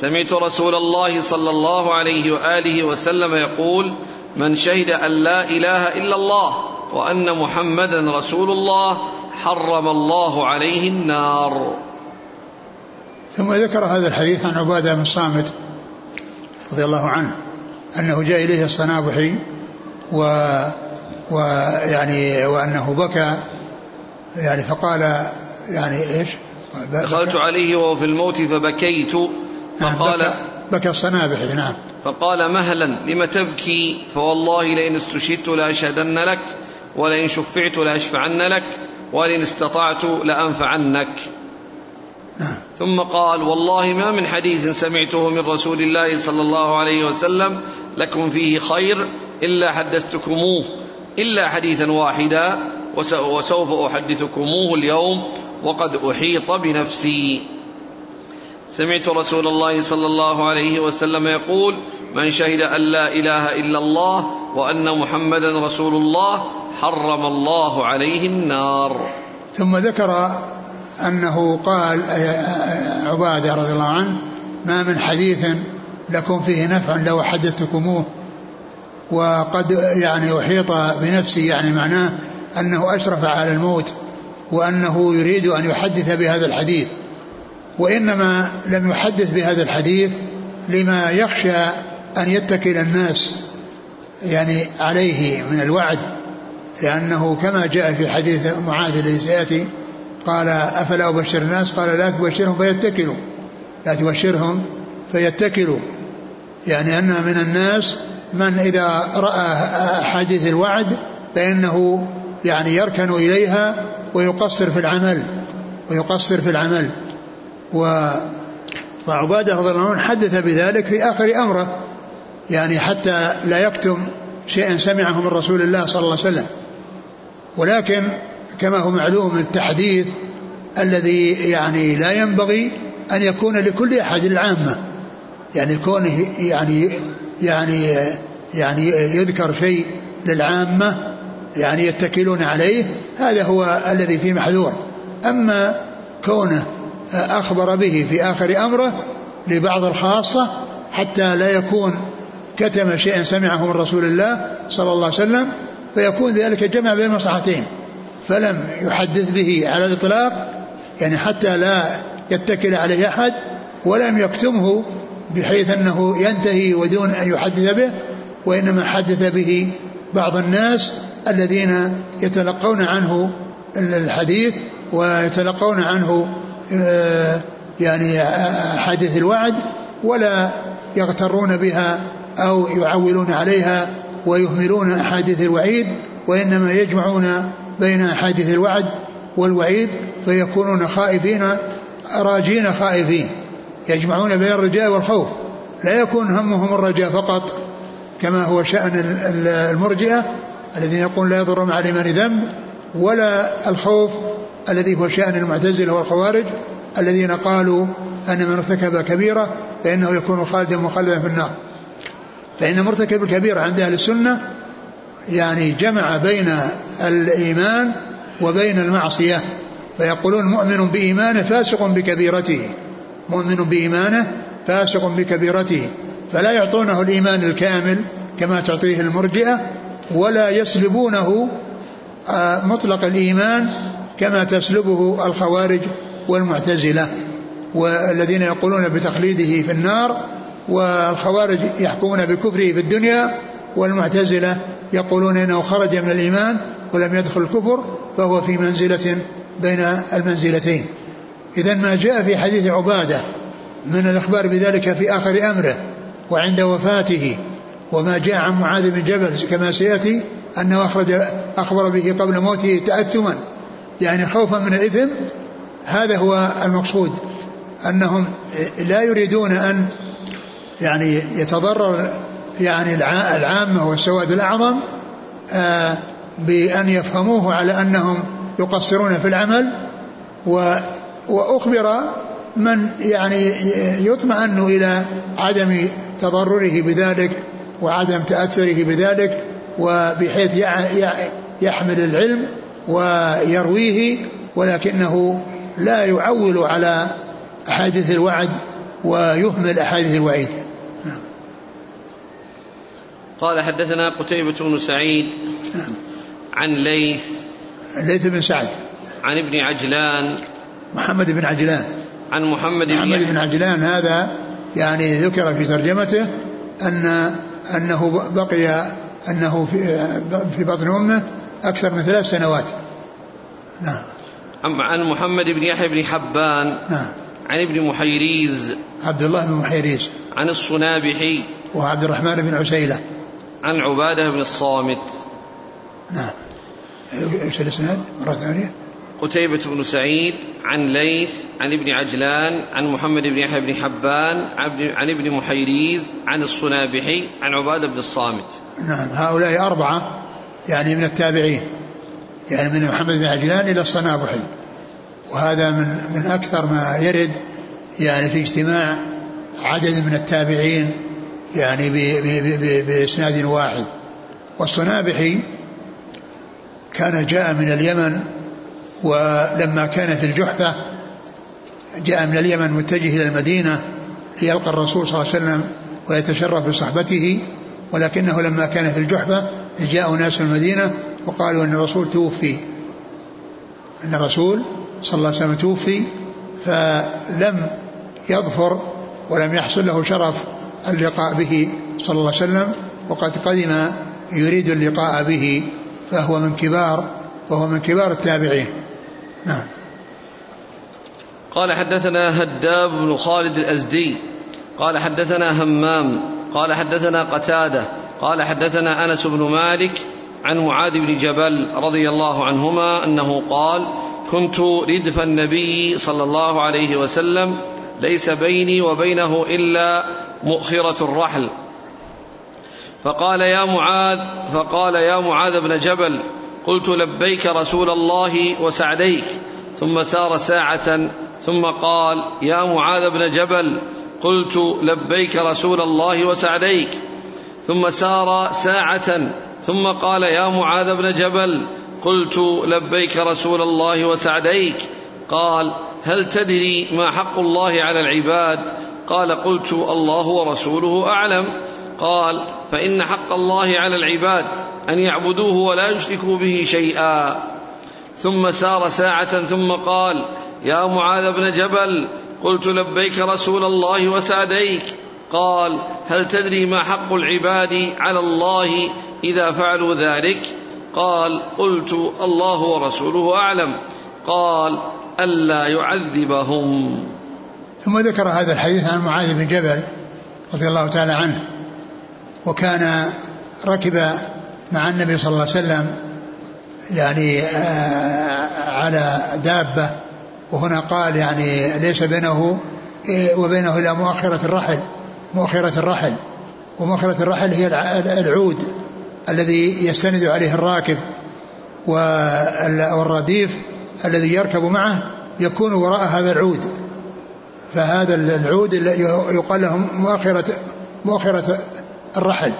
Speaker 1: سمعت رسول الله صلى الله عليه وآله وسلم يقول من شهد أن لا إله إلا الله وأن محمدا رسول الله حرم الله عليه النار
Speaker 2: ثم ذكر هذا الحديث عن عبادة بن صامت رضي الله عنه أنه جاء إليه الصنابحي و ويعني وأنه بكى يعني فقال يعني إيش؟
Speaker 1: دخلت عليه وهو في الموت فبكيت فقال
Speaker 2: بكى, بكى الصنابحي نعم.
Speaker 1: فقال مهلا لم تبكي؟ فوالله لئن استشهدت لأشهدن لك ولئن شفعت لأشفعن لك ولئن استطعت لأنفعنك.
Speaker 2: نعم.
Speaker 1: ثم قال والله ما من حديث سمعته من رسول الله صلى الله عليه وسلم لكم فيه خير إلا حدثتكموه إلا حديثا واحدا وسوف أحدثكموه اليوم وقد أحيط بنفسي. سمعت رسول الله صلى الله عليه وسلم يقول من شهد أن لا إله إلا الله وأن محمدا رسول الله حرم الله عليه النار.
Speaker 2: ثم ذكر أنه قال عبادة رضي الله عنه ما من حديث لكم فيه نفع لو حدثتكموه. وقد يعني أحيط بنفسي يعني معناه أنه أشرف على الموت وأنه يريد أن يحدث بهذا الحديث. وإنما لم يحدث بهذا الحديث لما يخشى أن يتكل الناس يعني عليه من الوعد لأنه كما جاء في حديث معاذ الذي قال أفلا أبشر الناس؟ قال لا تبشرهم فيتكلوا لا تبشرهم فيتكلوا. يعني أن من الناس من إذا رأى حديث الوعد فإنه يعني يركن إليها ويقصر في العمل ويقصر في العمل. و وعبادة رضي الله عنه حدث بذلك في آخر أمره يعني حتى لا يكتم شيئا سمعه من رسول الله صلى الله عليه وسلم. ولكن كما هو معلوم التحديث الذي يعني لا ينبغي أن يكون لكل أحد العامة يعني كونه يعني يعني يعني يذكر شيء للعامة يعني يتكلون عليه هذا هو الذي فيه محذور. أما كونه أخبر به في آخر أمره لبعض الخاصة حتى لا يكون كتم شيئا سمعه من رسول الله صلى الله عليه وسلم فيكون ذلك جمع بين المصلحتين فلم يحدث به على الإطلاق يعني حتى لا يتكل عليه أحد ولم يكتمه بحيث أنه ينتهي ودون أن يحدث به وإنما حدث به بعض الناس الذين يتلقون عنه الحديث ويتلقون عنه يعني حديث الوعد ولا يغترون بها أو يعولون عليها ويهملون أحاديث الوعيد وإنما يجمعون بين أحاديث الوعد والوعيد فيكونون خائفين راجين خائفين يجمعون بين الرجاء والخوف. لا يكون همهم الرجاء فقط كما هو شأن المرجئة الذين يقول لا يضر مع الإيمان ذنب ولا الخوف الذي هو شأن المعتزلة والخوارج الذين قالوا أن من ارتكب كبيرة فإنه يكون خالدا مخلدا في النار. فإن مرتكب الكبيرة عند أهل السنة يعني جمع بين الإيمان وبين المعصية فيقولون مؤمن بإيمانه فاسق بكبيرته مؤمن بإيمانه فاسق بكبيرته فلا يعطونه الإيمان الكامل كما تعطيه المرجئة ولا يسلبونه آه، مطلق الإيمان كما تسلبه الخوارج والمعتزلة والذين يقولون بتخليده في النار والخوارج يحكمون بكفره في الدنيا والمعتزلة يقولون إنه خرج من الإيمان ولم يدخل الكفر فهو في منزلة بين المنزلتين. إذا ما جاء في حديث عبادة من الإخبار بذلك في آخر أمره وعند وفاته وما جاء عن معاذ بن جبل كما سيأتي أنه أخرج أخبر به قبل موته تأثما يعني خوفا من الإثم هذا هو المقصود. أنهم لا يريدون أن يعني يتضرر يعني العامة والسواد الأعظم آه، بأن يفهموه على أنهم يقصرون في العمل. وأخبر من يعني يطمئن إلى عدم تضرره بذلك وعدم تأثره بذلك وبحيث يحمل العلم. ويرويه ولكنه لا يعول على أحاديث الوعد ويهمل أحاديث الوعيد نعم.
Speaker 1: قال حدثنا قتيبة بن سعيد نعم. عن ليث
Speaker 2: ليث بن سعد
Speaker 1: عن ابن عجلان
Speaker 2: محمد بن عجلان
Speaker 1: عن محمد
Speaker 2: بن محمد بن عجلان هذا يعني ذكر في ترجمته أن أنه بقي أنه في في بطن أمه أكثر من ثلاث سنوات.
Speaker 1: نعم. عن محمد بن يحيى بن حبان نعم. عن ابن محيريز
Speaker 2: عبد الله بن محيريز.
Speaker 1: عن الصنابحي
Speaker 2: وعبد الرحمن بن عسيلة.
Speaker 1: عن عبادة بن الصامت.
Speaker 2: نعم. إيش الإسناد؟ مرة ثانية.
Speaker 1: قتيبة بن سعيد عن ليث عن ابن عجلان عن محمد بن يحيى بن حبان عن ابن محيريز عن الصنابحي عن عبادة بن الصامت.
Speaker 2: نعم. هؤلاء أربعة. يعني من التابعين يعني من محمد بن عجلان إلى الصنابحي وهذا من من أكثر ما يرد يعني في اجتماع عدد من التابعين يعني بإسناد واحد. والصنابحي كان جاء من اليمن ولما كان في الجحفة جاء من اليمن متجه إلى المدينة ليلقى الرسول صلى الله عليه وسلم ويتشرف بصحبته ولكنه لما كان في الجحفة جاء ناس المدينة وقالوا أن الرسول توفي. أن الرسول صلى الله عليه وسلم توفي فلم يظفر ولم يحصل له شرف اللقاء به صلى الله عليه وسلم وقد قدم يريد اللقاء به فهو من كبار وهو من كبار التابعين. نعم.
Speaker 1: قال حدثنا هداب بن خالد الأزدي قال حدثنا همام قال حدثنا قتادة قال حدثنا أنس بن مالك عن معاذ بن جبل رضي الله عنهما أنه قال كنت ردف النبي صلى الله عليه وسلم ليس بيني وبينه إلا مؤخرة الرحل. فقال يا معاذ فقال يا معاذ بن جبل قلت لبيك رسول الله وسعديك. ثم سار ساعة ثم قال يا معاذ بن جبل قلت لبيك رسول الله وسعديك. ثم سار ساعة ثم قال يا معاذ بن جبل قلت لبيك رسول الله وسعديك. قال هل تدري ما حق الله على العباد؟ قال قلت الله ورسوله أعلم. قال فإن حق الله على العباد أن يعبدوه ولا يشركوا به شيئا. ثم سار ساعة ثم قال يا معاذ بن جبل قلت لبيك رسول الله وسعديك. قال هل تدري ما حق العباد على الله إذا فعلوا ذلك؟ قال قلت الله ورسوله أعلم. قال ألا يعذبهم.
Speaker 2: ثم ذكر هذا الحديث عن معاذ بن جبل رضي الله تعالى عنه وكان ركب مع النبي صلى الله عليه وسلم يعني آه، على دابة وهنا قال يعني ليس بينه إيه، وبينه إلا مؤخرة الرحل. مؤخرة الرحل ومؤخرة الرحل هي العود الذي يستند عليه الراكب والرديف الذي يركب معه يكون وراء هذا العود. فهذا العود يقال له مؤخرة مؤخرة الرحل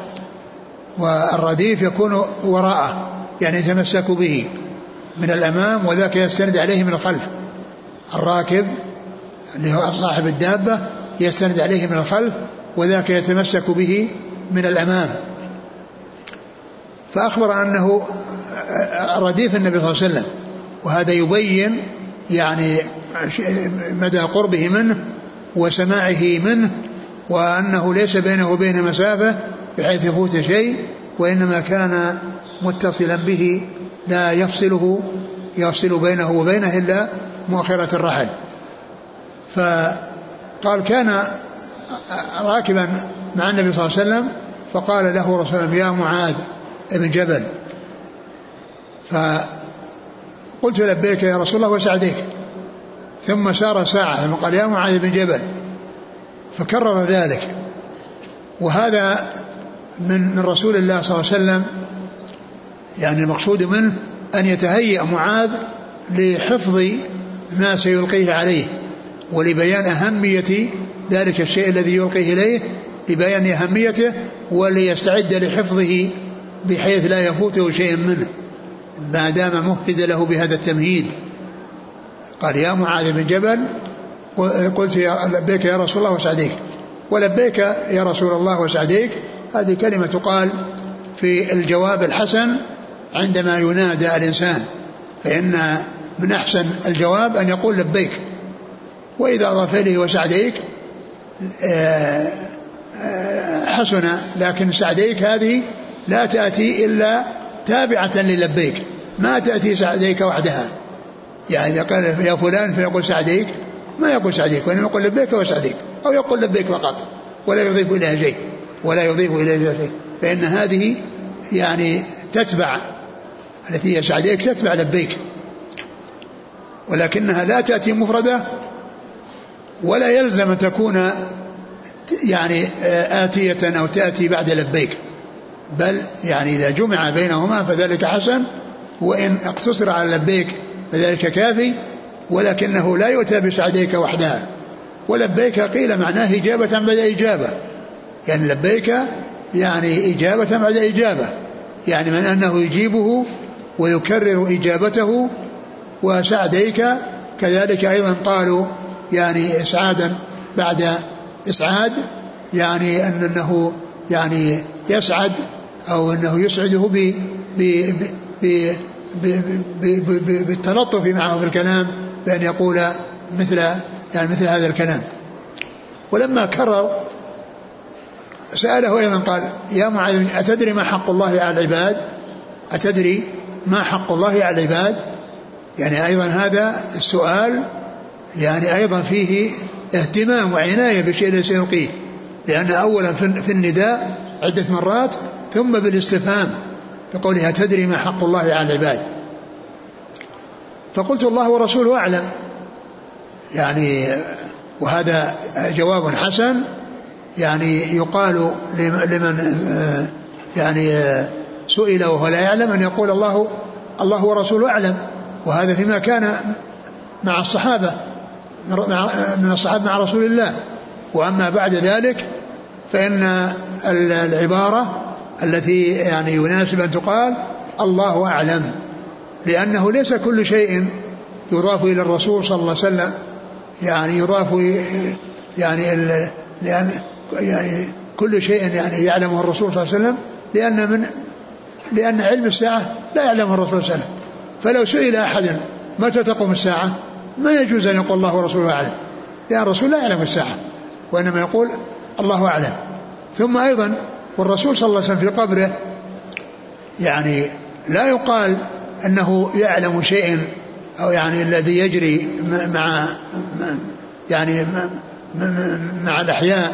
Speaker 2: والرديف يكون وراءه يعني يتمسك به من الأمام وذاك يستند عليه من الخلف. الراكب اللي هو صاحب الدابة يستند عليه من الخلف وذاك يتمسك به من الأمام. فأخبر أنه رديف النبي صلى الله عليه وسلم وهذا يبين يعني مدى قربه منه وسماعه منه وأنه ليس بينه وبينه مسافة بحيث يفوت شيء وإنما كان متصلا به لا يفصله يفصل بينه وبينه إلا مؤخرة الرحل. فقال كان راكبا مع النبي صلى الله عليه وسلم فقال له رسول الله يا معاذ ابن جبل. فقلت لبيك يا رسول الله وسعديك. ثم سار ساعة ثم قال يا معاذ بن جبل. فكرر ذلك. وهذا من من رسول الله صلى الله عليه وسلم يعني المقصود منه أن يتهيأ معاذ لحفظ ما سيلقيه عليه ولبيان أهمية ذلك الشيء الذي يلقيه إليه لبيان أهميته وليستعد لحفظه بحيث لا يفوته شيء منه. ما دام مهد له بهذا التمهيد. قال يا معاذ بن جبل قلت يا لبيك يا رسول الله وسعديك. ولبيك يا رسول الله وسعديك. هذه كلمة تقال في الجواب الحسن عندما ينادى الإنسان. فإن من أحسن الجواب أن يقول لبيك وإذا أضاف إليه وسعديك آه، آه، حسن لكن سعديك هذه لا تأتي إلا تابعة للبيك. ما تأتي سعديك وحدها. يعني إذا قال يا فلان فيقول سعديك. ما يقول سعديك وإنما يقول لبيك وسعديك. أو يقول لبيك فقط. ولا يضيف إليها شيء. ولا يضيف إليها شيء. فإن هذه يعني تتبع التي هي سعديك تتبع لبيك. ولكنها لا تأتي مفردة ولا يلزم أن تكون يعني آتية أو تأتي بعد لبيك. بل يعني إذا جمع بينهما فذلك حسن وإن اقتصر على لبيك فذلك كافي ولكنه لا يؤتى بسعديك وحدها. ولبيك قيل معناه إجابة بعد إجابة. يعني لبيك يعني إجابة بعد إجابة. يعني من أنه يجيبه ويكرر إجابته وسعديك كذلك أيضا قالوا يعني إسعادا بعد إسعاد يعني أنه يعني يسعد أو أنه يسعده ب بالتلطف معه في الكلام بأن يقول مثل يعني مثل هذا الكلام. ولما كرر سأله أيضا قال يا معاذ أتدري ما حق الله على العباد؟ أتدري ما حق الله على العباد؟ يعني أيضا هذا السؤال يعني أيضا فيه اهتمام وعناية بالشيء الذي سيلقيه لأن أولا في النداء عدة مرات ثم بالاستفهام بقولها تدري ما حق الله على العباد. فقلت الله ورسوله أعلم. يعني وهذا جواب حسن يعني يقال لمن يعني سئل وهو لا يعلم أن يقول الله الله ورسوله أعلم. وهذا فيما كان مع الصحابة. من الصحابة مع رسول الله. وأما بعد ذلك فإن العبارة التي يعني يناسب أن تقال الله أعلم لأنه ليس كل شيء يضاف إلى الرسول صلى الله عليه وسلم. يعني يضاف يعني لأن يعني كل شيء يعني يعلمه الرسول صلى الله عليه وسلم لأن من لأن علم الساعة لا يعلمه الرسول صلى الله عليه وسلم. فلو سئل أحد متى تقوم الساعة؟ ما يجوز أن يقول الله ورسوله أعلم. لأن الرسول لا يعلم الساعة وإنما يقول الله أعلم. ثم أيضا والرسول صلى الله عليه وسلم في قبره يعني لا يقال أنه يعلم شيء أو يعني الذي يجري مع يعني مع الأحياء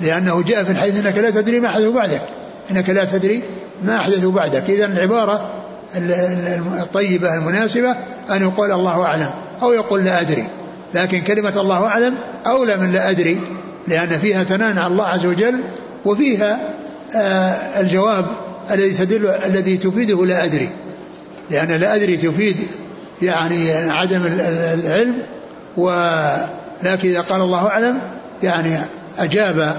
Speaker 2: لأنه جاء في الحديث أنك لا تدري ما أحدث بعدك. إنك لا تدري ما أحدث بعدك. إذا العبارة الطيبة المناسبة أن يقول الله أعلم. أو يقول لا أدري. لكن كلمة الله أعلم أولى من لا أدري لأن فيها ثناء على الله عز وجل وفيها آه، الجواب الذي تدل الذي تفيده لا أدري. لأن لا أدري تفيد يعني عدم العلم ولكن إذا قال الله أعلم يعني أجاب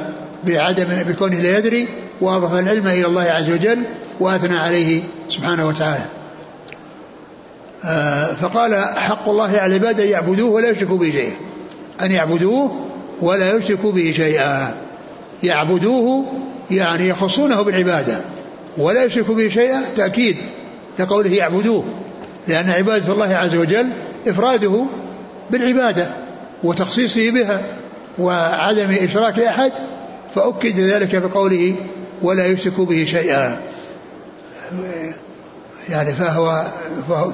Speaker 2: بعدم بكونه لا يدري وأضاف العلم إلى الله عز وجل وأثنى عليه سبحانه وتعالى. فقال حق الله على العباد أن يعبدوه ولا يشركوا به شيئا. أن يعبدوه ولا يشركوا به شيئا. يعبدوه يعني يخصونه بالعبادة ولا يشركوا به شيئا تأكيد لقوله يعبدوه لأن عبادة الله عز وجل إفراده بالعبادة وتخصيصه بها وعدم إشراك أحد فأكد ذلك بقوله ولا يشرك به شيئا. يعني فهو,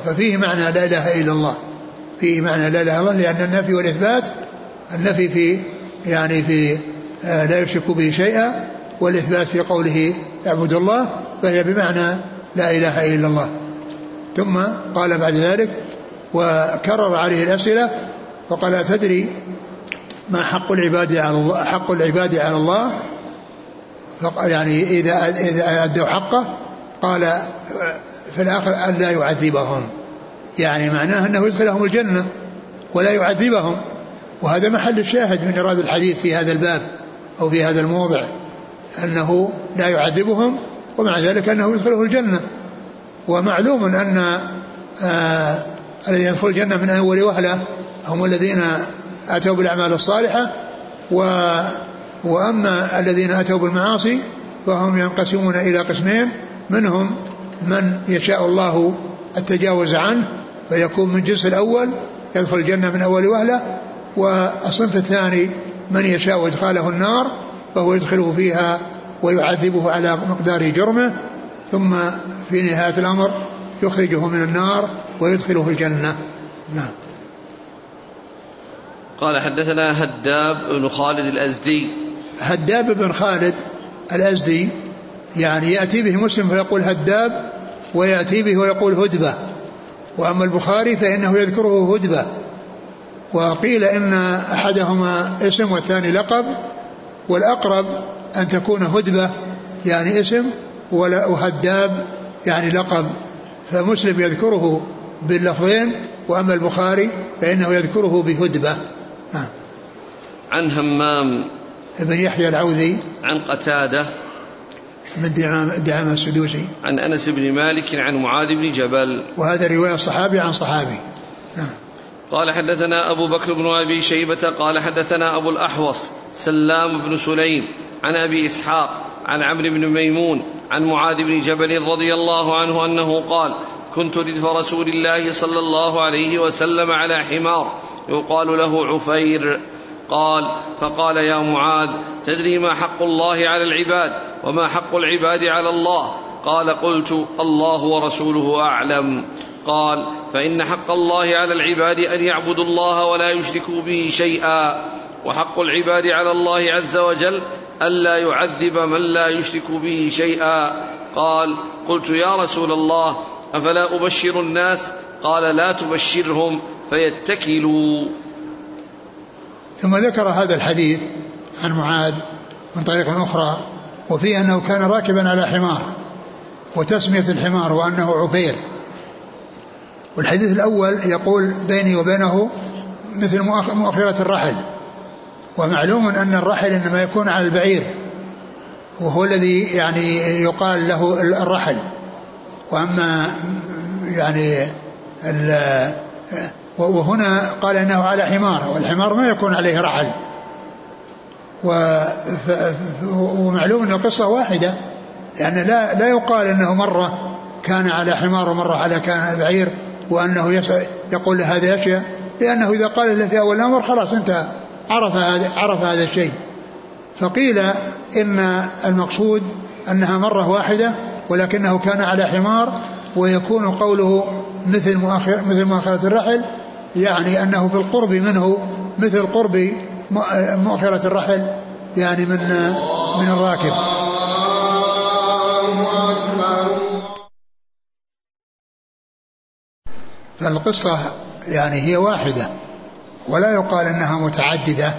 Speaker 2: ففيه معنى لا إله إلا الله. فيه معنى لا إله إلا الله لأن النفي والإثبات النفي في يعني في آه، لا يشرك به شيئا والإثبات في قوله اعبد الله فهي بمعنى لا إله إلا الله. ثم قال بعد ذلك وكرر عليه الأسئلة فقال أتدري ما حق العباد على الله حق العباد على الله؟ يعني إذا إذا أدوا حقه قال في الآخر ألا يعذبهم. يعني معناه أنه يدخلهم الجنة ولا يعذبهم. وهذا محل الشاهد من إرادة الحديث في هذا الباب أو في هذا الموضع أنه لا يعذبهم ومع ذلك أنه يدخله الجنة. ومعلوم أن آه الذين يدخل الجنة من أول وهلة هم الذين أتوا بالأعمال الصالحة و وأما الذين أتوا بالمعاصي فهم ينقسمون إلى قسمين منهم من يشاء الله التجاوز عنه فيكون من جنس الأول يدخل الجنة من أول وهلة والصنف الثاني من يشاء إدخاله النار فهو يدخله فيها ويعذبه على مقدار جرمه ثم في نهاية الأمر يخرجه من النار ويدخله الجنة. نعم.
Speaker 1: قال حدثنا هداب بن خالد الأزدي.
Speaker 2: هداب بن خالد الأزدي يعني يأتي به مسلم فيقول هداب ويأتي به ويقول هدبة. وأما البخاري فإنه يذكره هدبة. وقيل إن أحدهما اسم والثاني لقب والأقرب أن تكون هدبة يعني اسم وهداب يعني لقب. فمسلم يذكره باللفظين وأما البخاري فإنه يذكره بهدبة.
Speaker 1: عن همام
Speaker 2: ابن يحيى العوذي.
Speaker 1: عن قتادة
Speaker 2: من دعامة السدوسي
Speaker 1: عن أنس بن مالك عن معاذ بن جبل.
Speaker 2: وهذا رواية صحابي عن صحابي. نعم.
Speaker 1: قال حدثنا أبو بكر بن أبي شيبة قال حدثنا أبو الأحوص سلام بن سليم عن أبي إسحاق عن عمرو بن ميمون عن معاذ بن جبل رضي الله عنه أنه قال كنت ردف رسول الله صلى الله عليه وسلم على حمار يقال له عفير. قال فقال يا معاذ تدري ما حق الله على العباد وما حق العباد على الله؟ قال قلت الله ورسوله أعلم. قال فإن حق الله على العباد أن يعبدوا الله ولا يشركوا به شيئا. وحق العباد على الله عز وجل الا يعذب من لا يشرك به شيئا. قال قلت يا رسول الله أفلا أبشر الناس؟ قال لا تبشرهم فيتكلوا.
Speaker 2: ثم ذكر هذا الحديث عن معاذ من طريق أخرى وفيه أنه كان راكبا على حمار وتسمية الحمار وأنه عفير والحديث الأول يقول بيني وبينه مثل مؤخرة الرحل. ومعلوم أن الرحل إنما يكون على البعير وهو الذي يعني يقال له الرحل. وأما يعني وهنا قال إنه على حمار والحمار ما يكون عليه رحل ومعلوم ان القصة واحدة لأن يعني لا لا يقال إنه مرة كان على حمار ومرة على كان بعير وأنه يقول هذه الاشياء لأنه إذا قال له في أول الأمر خلاص انت عرف هذا عرف هذا الشيء. فقيل إن المقصود أنها مرة واحدة ولكنه كان على حمار ويكون قوله مثل مؤخر مثل مؤخرة الرحل يعني أنه في القرب منه مثل قرب مؤخرة الرحل يعني من من الراكب. فالقصة يعني هي واحدة ولا يقال أنها متعددة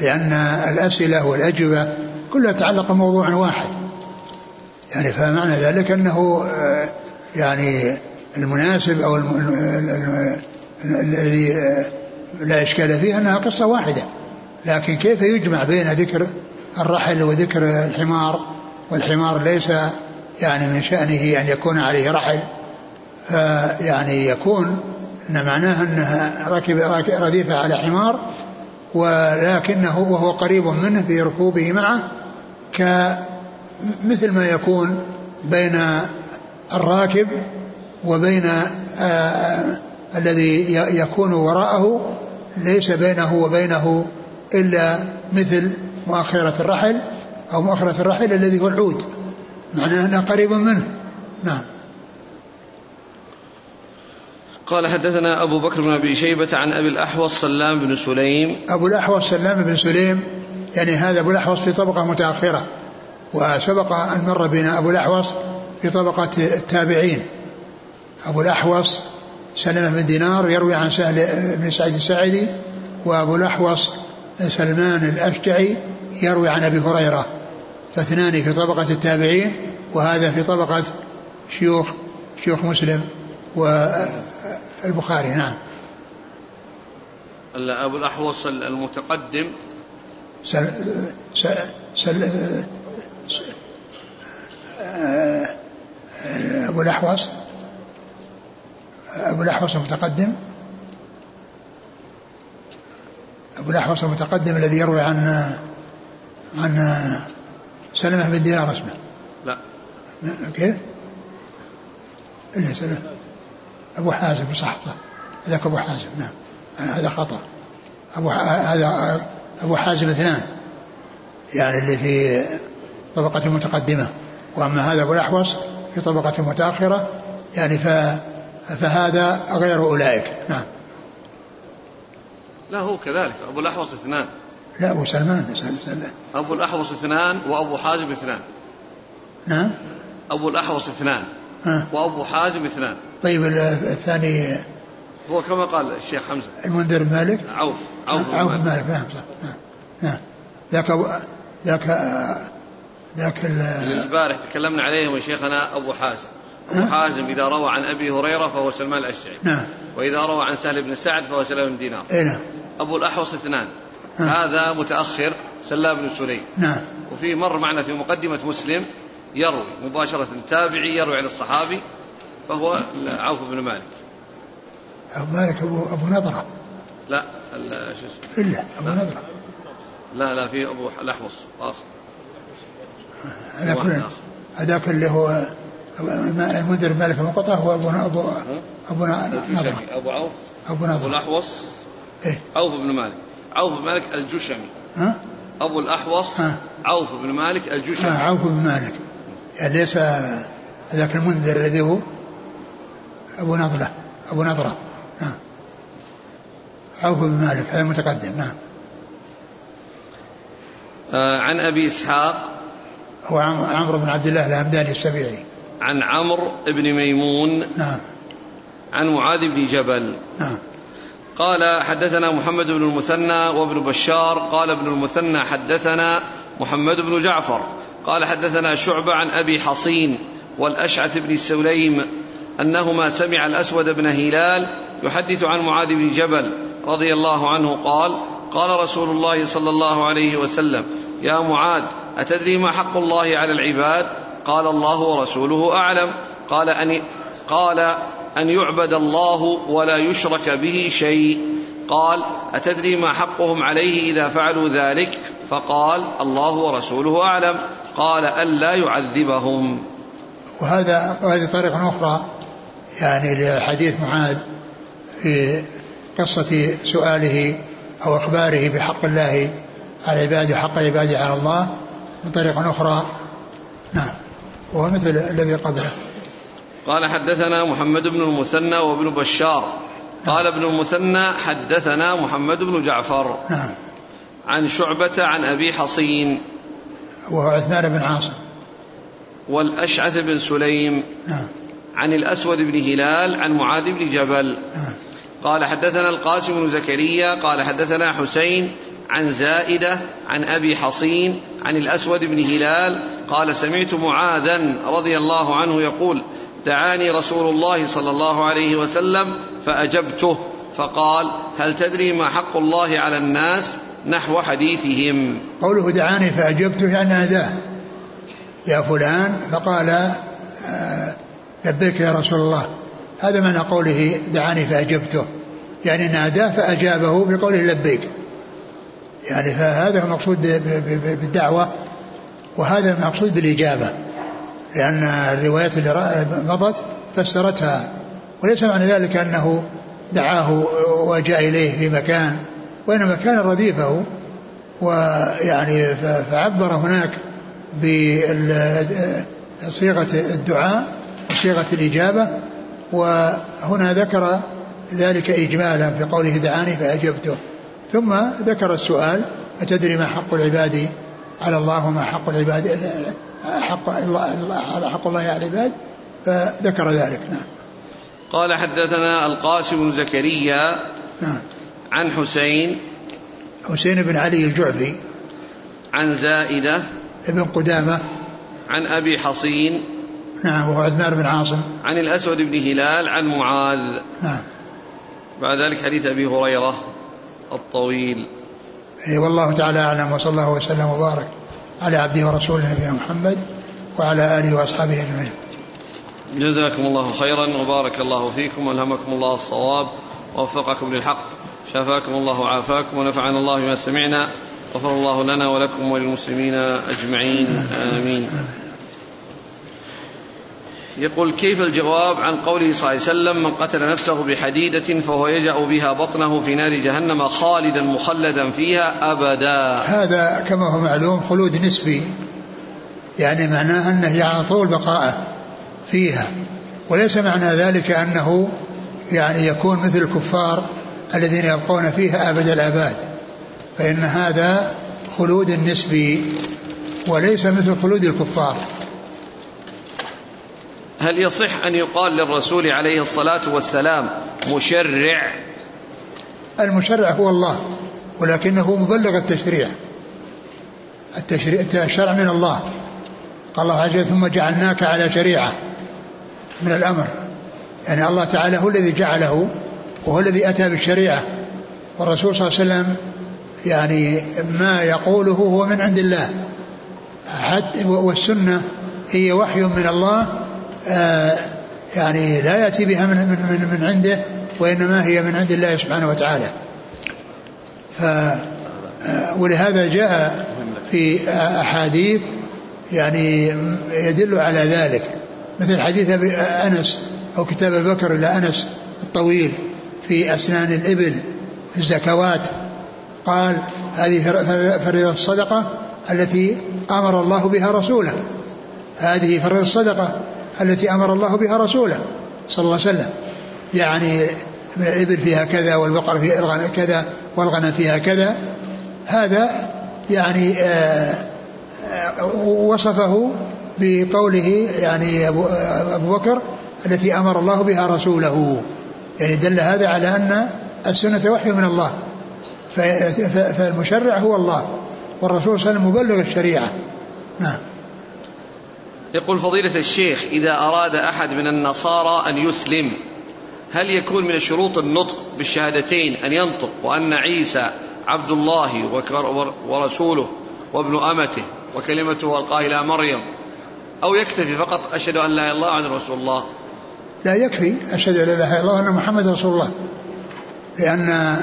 Speaker 2: لأن الأسئلة والأجوبة كلها تتعلق بموضوع واحد. يعني فمعنى ذلك أنه يعني المناسب أو الذي لا إشكال فيه أنها قصة واحدة. لكن كيف يجمع بين ذكر الرحل وذكر الحمار؟ والحمار ليس يعني من شأنه أن يكون عليه رحل فيعني يكون أن معناه أنه ركب رديفة على حمار ولكنه وهو قريب منه في ركوبه معه كمثل ما يكون بين الراكب وبين آه الذي يكون وراءه ليس بينه وبينه إلا مثل مؤخرة الرحل أو مؤخرة الرحل الذي هو العود. معناه أنه قريب منه. نعم.
Speaker 1: قال حدثنا أبو بكر بن أبي شيبة عن أبي الأحوص سلام بن سليم.
Speaker 2: أبو الأحوص سلام بن سليم يعني هذا أبو الأحوص في طبقة متأخرة وسبق أن مر بنا أبو الأحوص في طبقة التابعين. أبو الأحوص سلمة بن دينار يروي عن سهل بن سعيد الساعدي وأبو الأحوص سلمان الأشجعي يروي عن أبي هريرة فاثنان في طبقة التابعين وهذا في طبقة شيوخ شيوخ مسلم والبخاري نعم.
Speaker 1: أبو الأحوص المتقدم.
Speaker 2: سل سل سل أبو الأحوص. أبو الأحوص المتقدم أبو الأحوص المتقدم الذي يروي عن عن سلمة بن دينار اسمه.
Speaker 1: لا.
Speaker 2: كيف؟ إلا سلمة. أبو حازم صح هذاك أبو حازم نعم. هذا خطأ. أبو هذا أبو حازم اثنان. يعني اللي في طبقة متقدمة. وأما هذا أبو الأحوص في طبقة متأخرة يعني ف فهذا غير أولئك. نعم.
Speaker 1: لا هو كذلك. أبو الأحوص اثنان.
Speaker 2: لا أبو سلمان سلمان.
Speaker 1: أبو الأحوص اثنان وأبو حازم اثنان.
Speaker 2: نعم.
Speaker 1: أبو الأحوص اثنان
Speaker 2: ها.
Speaker 1: وأبو حازم اثنان.
Speaker 2: طيب الثاني؟
Speaker 1: هو كما قال الشيخ حمزة.
Speaker 2: المنذر مالك؟
Speaker 1: عوف عوف,
Speaker 2: عوف مالك. مالك نعم صح. نعم. نعم. ذاك أبو ذاك ذاك
Speaker 1: البارح تكلمنا عليه يا شيخنا أبو حازم. حازم إذا روى عن أبي هريرة فهو سلمان الأشجعي.
Speaker 2: نعم.
Speaker 1: وإذا روى عن سهل بن سعد فهو سلام بن دينار.
Speaker 2: إيه نعم.
Speaker 1: أبو الأحوص اثنان. هذا متأخر سلام بن سليم.
Speaker 2: نعم.
Speaker 1: وفي مر معنا في مقدمة مسلم يروي مباشرة تابعي يروي عن الصحابي فهو عوف بن مالك.
Speaker 2: أبو مالك أبو أبو نضرة.
Speaker 1: لا
Speaker 2: شو اسمه؟ إلا أبو نضرة.
Speaker 1: لا لا في أبو الأحوص. آخر.
Speaker 2: هذا كله هذاك اللي هو المنذر مالك المقطع هو أبو أبو أبو نضرة
Speaker 1: أبو عوف.
Speaker 2: أبو نضرة
Speaker 1: أبو الأحوص.
Speaker 2: إيه؟
Speaker 1: عوف بن مالك. عوف بن مالك الجشمي.
Speaker 2: ها؟
Speaker 1: أبو الأحوص.
Speaker 2: ها؟
Speaker 1: عوف بن مالك الجشمي.
Speaker 2: ها عوف بن مالك. يعني ليس ذاك المنذر الذي هو أبو نضرة أبو نضرة نعم عوف بن مالك هذا متقدم. نعم
Speaker 1: آه عن أبي إسحاق.
Speaker 2: هو عمرو بن عبد الله الهمداني السبيعي.
Speaker 1: عن عمرو بن ميمون
Speaker 2: نعم.
Speaker 1: عن معاذ بن جبل.
Speaker 2: نعم.
Speaker 1: قال حدثنا محمد بن المثنى وابن بشار. قال ابن المثنى حدثنا محمد بن جعفر. قال حدثنا شعبة عن أبي حصين والأشعث بن سليم أنهما سمع الأسود بن هلال يحدث عن معاذ بن جبل رضي الله عنه. قال قال رسول الله صلى الله عليه وسلم يا معاذ أتدري ما حق الله على العباد؟ قال الله ورسوله أعلم. قال أن قال أن يعبد الله ولا يشرك به شيء. قال أتدري ما حقهم عليه إذا فعلوا ذلك؟ فقال الله ورسوله أعلم. قال ألا يعذبهم.
Speaker 2: وهذا وهذه طريقة أخرى يعني لحديث معاذ في قصة سؤاله أو إخباره بحق الله على عباده وحق العباد على الله. من طريق أخرى نعم. وهو مثل الذي قبله.
Speaker 1: قال حدثنا محمد بن المثنى وابن بشار. قال ابن المثنى حدثنا محمد بن جعفر.
Speaker 2: نعم.
Speaker 1: عن شعبة عن أبي حصين.
Speaker 2: وهو عثمان بن عاصم.
Speaker 1: والأشعث بن سليم.
Speaker 2: نعم.
Speaker 1: عن الأسود بن هلال عن معاذ بن جبل.
Speaker 2: نعم.
Speaker 1: قال حدثنا القاسم بن زكريا. قال حدثنا حسين عن زائدة عن أبي حصين عن الأسود بن هلال قال سمعت معاذا رضي الله عنه يقول دعاني رسول الله صلى الله عليه وسلم فأجبته فقال هل تدري ما حق الله على الناس نحو حديثهم؟
Speaker 2: قوله دعاني فأجبته يعني ناداه يا فلان فقال آه، لبيك يا رسول الله. هذا معنى قوله دعاني فأجبته. يعني ناداه فأجابه بقوله لبيك. يعني فهذا هو المقصود بالدعوة وهذا المقصود بالإجابة لأن الروايات اللي مضت فسرتها وليس معنى ذلك أنه دعاه وجاء إليه في مكان وإنما كان رديفه ويعني فعبر هناك بصيغة الدعاء وصيغة الإجابة وهنا ذكر ذلك إجمالا في قوله دعاني فأجبته. ثم ذكر السؤال أتدري ما حق العباد على الله وما حق العباد حق الله حق الله على العباد فذكر ذلك. نعم.
Speaker 1: قال حدثنا القاسم بن زكريا
Speaker 2: نعم.
Speaker 1: عن حسين.
Speaker 2: حسين بن علي الجعفي.
Speaker 1: عن زائدة.
Speaker 2: ابن قدامة.
Speaker 1: عن أبي حصين.
Speaker 2: نعم وهو عثمان بن عاصم.
Speaker 1: عن الأسود بن هلال عن معاذ.
Speaker 2: نعم.
Speaker 1: بعد ذلك حديث أبي هريرة الطويل.
Speaker 2: والله تعالى أعلم وصلى الله وسلم وبارك على عبده ورسوله نبينا محمد وعلى آله وأصحابه أجمعين.
Speaker 1: جزاكم الله خيرا وبارك الله فيكم وألهمكم الله الصواب ووفقكم للحق شفاكم الله وعافاكم ونفعنا الله بما سمعنا غفر الله لنا ولكم وللمسلمين أجمعين آمين. يقول كيف الجواب عن قوله صلى الله عليه وسلم من قتل نفسه بحديدة فهو يجأ بها بطنه في نار جهنم خالدا مخلدا فيها أبدا.
Speaker 2: هذا كما هو معلوم خلود نسبي. يعني معناه أنه على طول بقاءه فيها. وليس معنى ذلك أنه يعني يكون مثل الكفار الذين يبقون فيها أبد الآباد. فإن هذا خلود نسبي وليس مثل خلود الكفار.
Speaker 1: هل يصح أن يقال للرسول عليه الصلاة والسلام مشرع؟
Speaker 2: المشرع هو الله ولكنه مبلغ التشريع. التشريع الشرع من الله. قال الله عز وجل ثم جعلناك على شريعة. من الأمر. يعني الله تعالى هو الذي جعله وهو الذي أتى بالشريعة. والرسول صلى الله عليه وسلم يعني ما يقوله هو من عند الله. حتى والسنة هي وحي من الله يعني لا يأتي بها من, من, من عنده وإنما هي من عند الله سبحانه وتعالى. ف آه، ولهذا جاء في أحاديث يعني يدل على ذلك. مثل حديث أبي أنس أو كتاب أبي بكر إلى أنس الطويل في أسنان الإبل في الزكوات. قال هذه فريضة الصدقة التي أمر الله بها رسوله. هذه فريضة الصدقة التي أمر الله بها رسوله صلى الله عليه وسلم. يعني الإبل فيها كذا والبقر فيها كذا والغنم فيها كذا. هذا يعني آه، آه، وصفه بقوله يعني أبو بكر التي أمر الله بها رسوله. يعني دل هذا على أن السنة وحي من الله. فالمشرع هو الله والرسول صلى الله عليه وسلم مبلغ الشريعة. نعم.
Speaker 1: يقول فضيلة الشيخ إذا أراد أحد من النصارى أن يسلم هل يكون من شروط النطق بالشهادتين أن ينطق وأن عيسى عبد الله ورسوله وابن أمته وكلمته ألقاه إلى مريم؟ أو يكتفي فقط أشهد أن لا إله إلا الله وأن رسول الله؟
Speaker 2: لا يكفي أشهد أن لا إله إلا الله وأن محمد رسول الله. لأن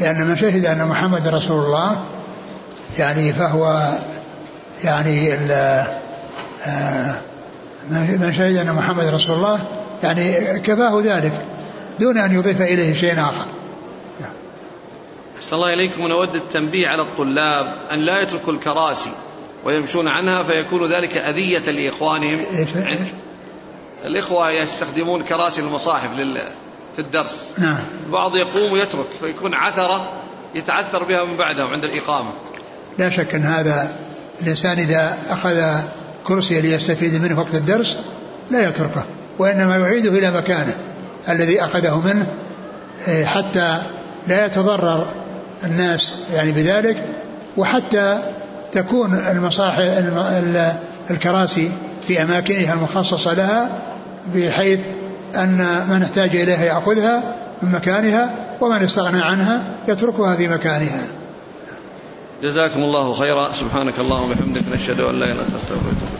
Speaker 2: لأن من شهد أن محمد رسول الله يعني فهو يعني آه، من شهد أن محمد رسول الله يعني كفاه ذلك دون أن يضيف إليه شيء آخر.
Speaker 1: أحسن الله إليكم. ونود التنبيه على الطلاب أن لا يتركوا الكراسي ويمشون عنها فيكون ذلك أذية لإخوانهم. الإخوة يستخدمون كراسي المصاحف لل... في الدرس.
Speaker 2: نعم.
Speaker 1: بعض يقوم ويترك فيكون عثرة يتعثر بها من بعدهم عند الإقامة.
Speaker 2: لا شك أن هذا الإنسان إذا أخذ كرسي ليستفيد منه وقت الدرس لا يتركه وإنما يعيده إلى مكانه الذي أخذه منه إيه، حتى لا يتضرر الناس يعني بذلك وحتى تكون المصاحف الكراسي في أماكنها المخصصة لها بحيث أن من احتاج إليها يأخذها من مكانها ومن استغنى عنها يتركها في مكانها.
Speaker 1: جزاكم الله خيرا. سبحانك اللهم وبحمدك نشهد أن لا إله إلا أنت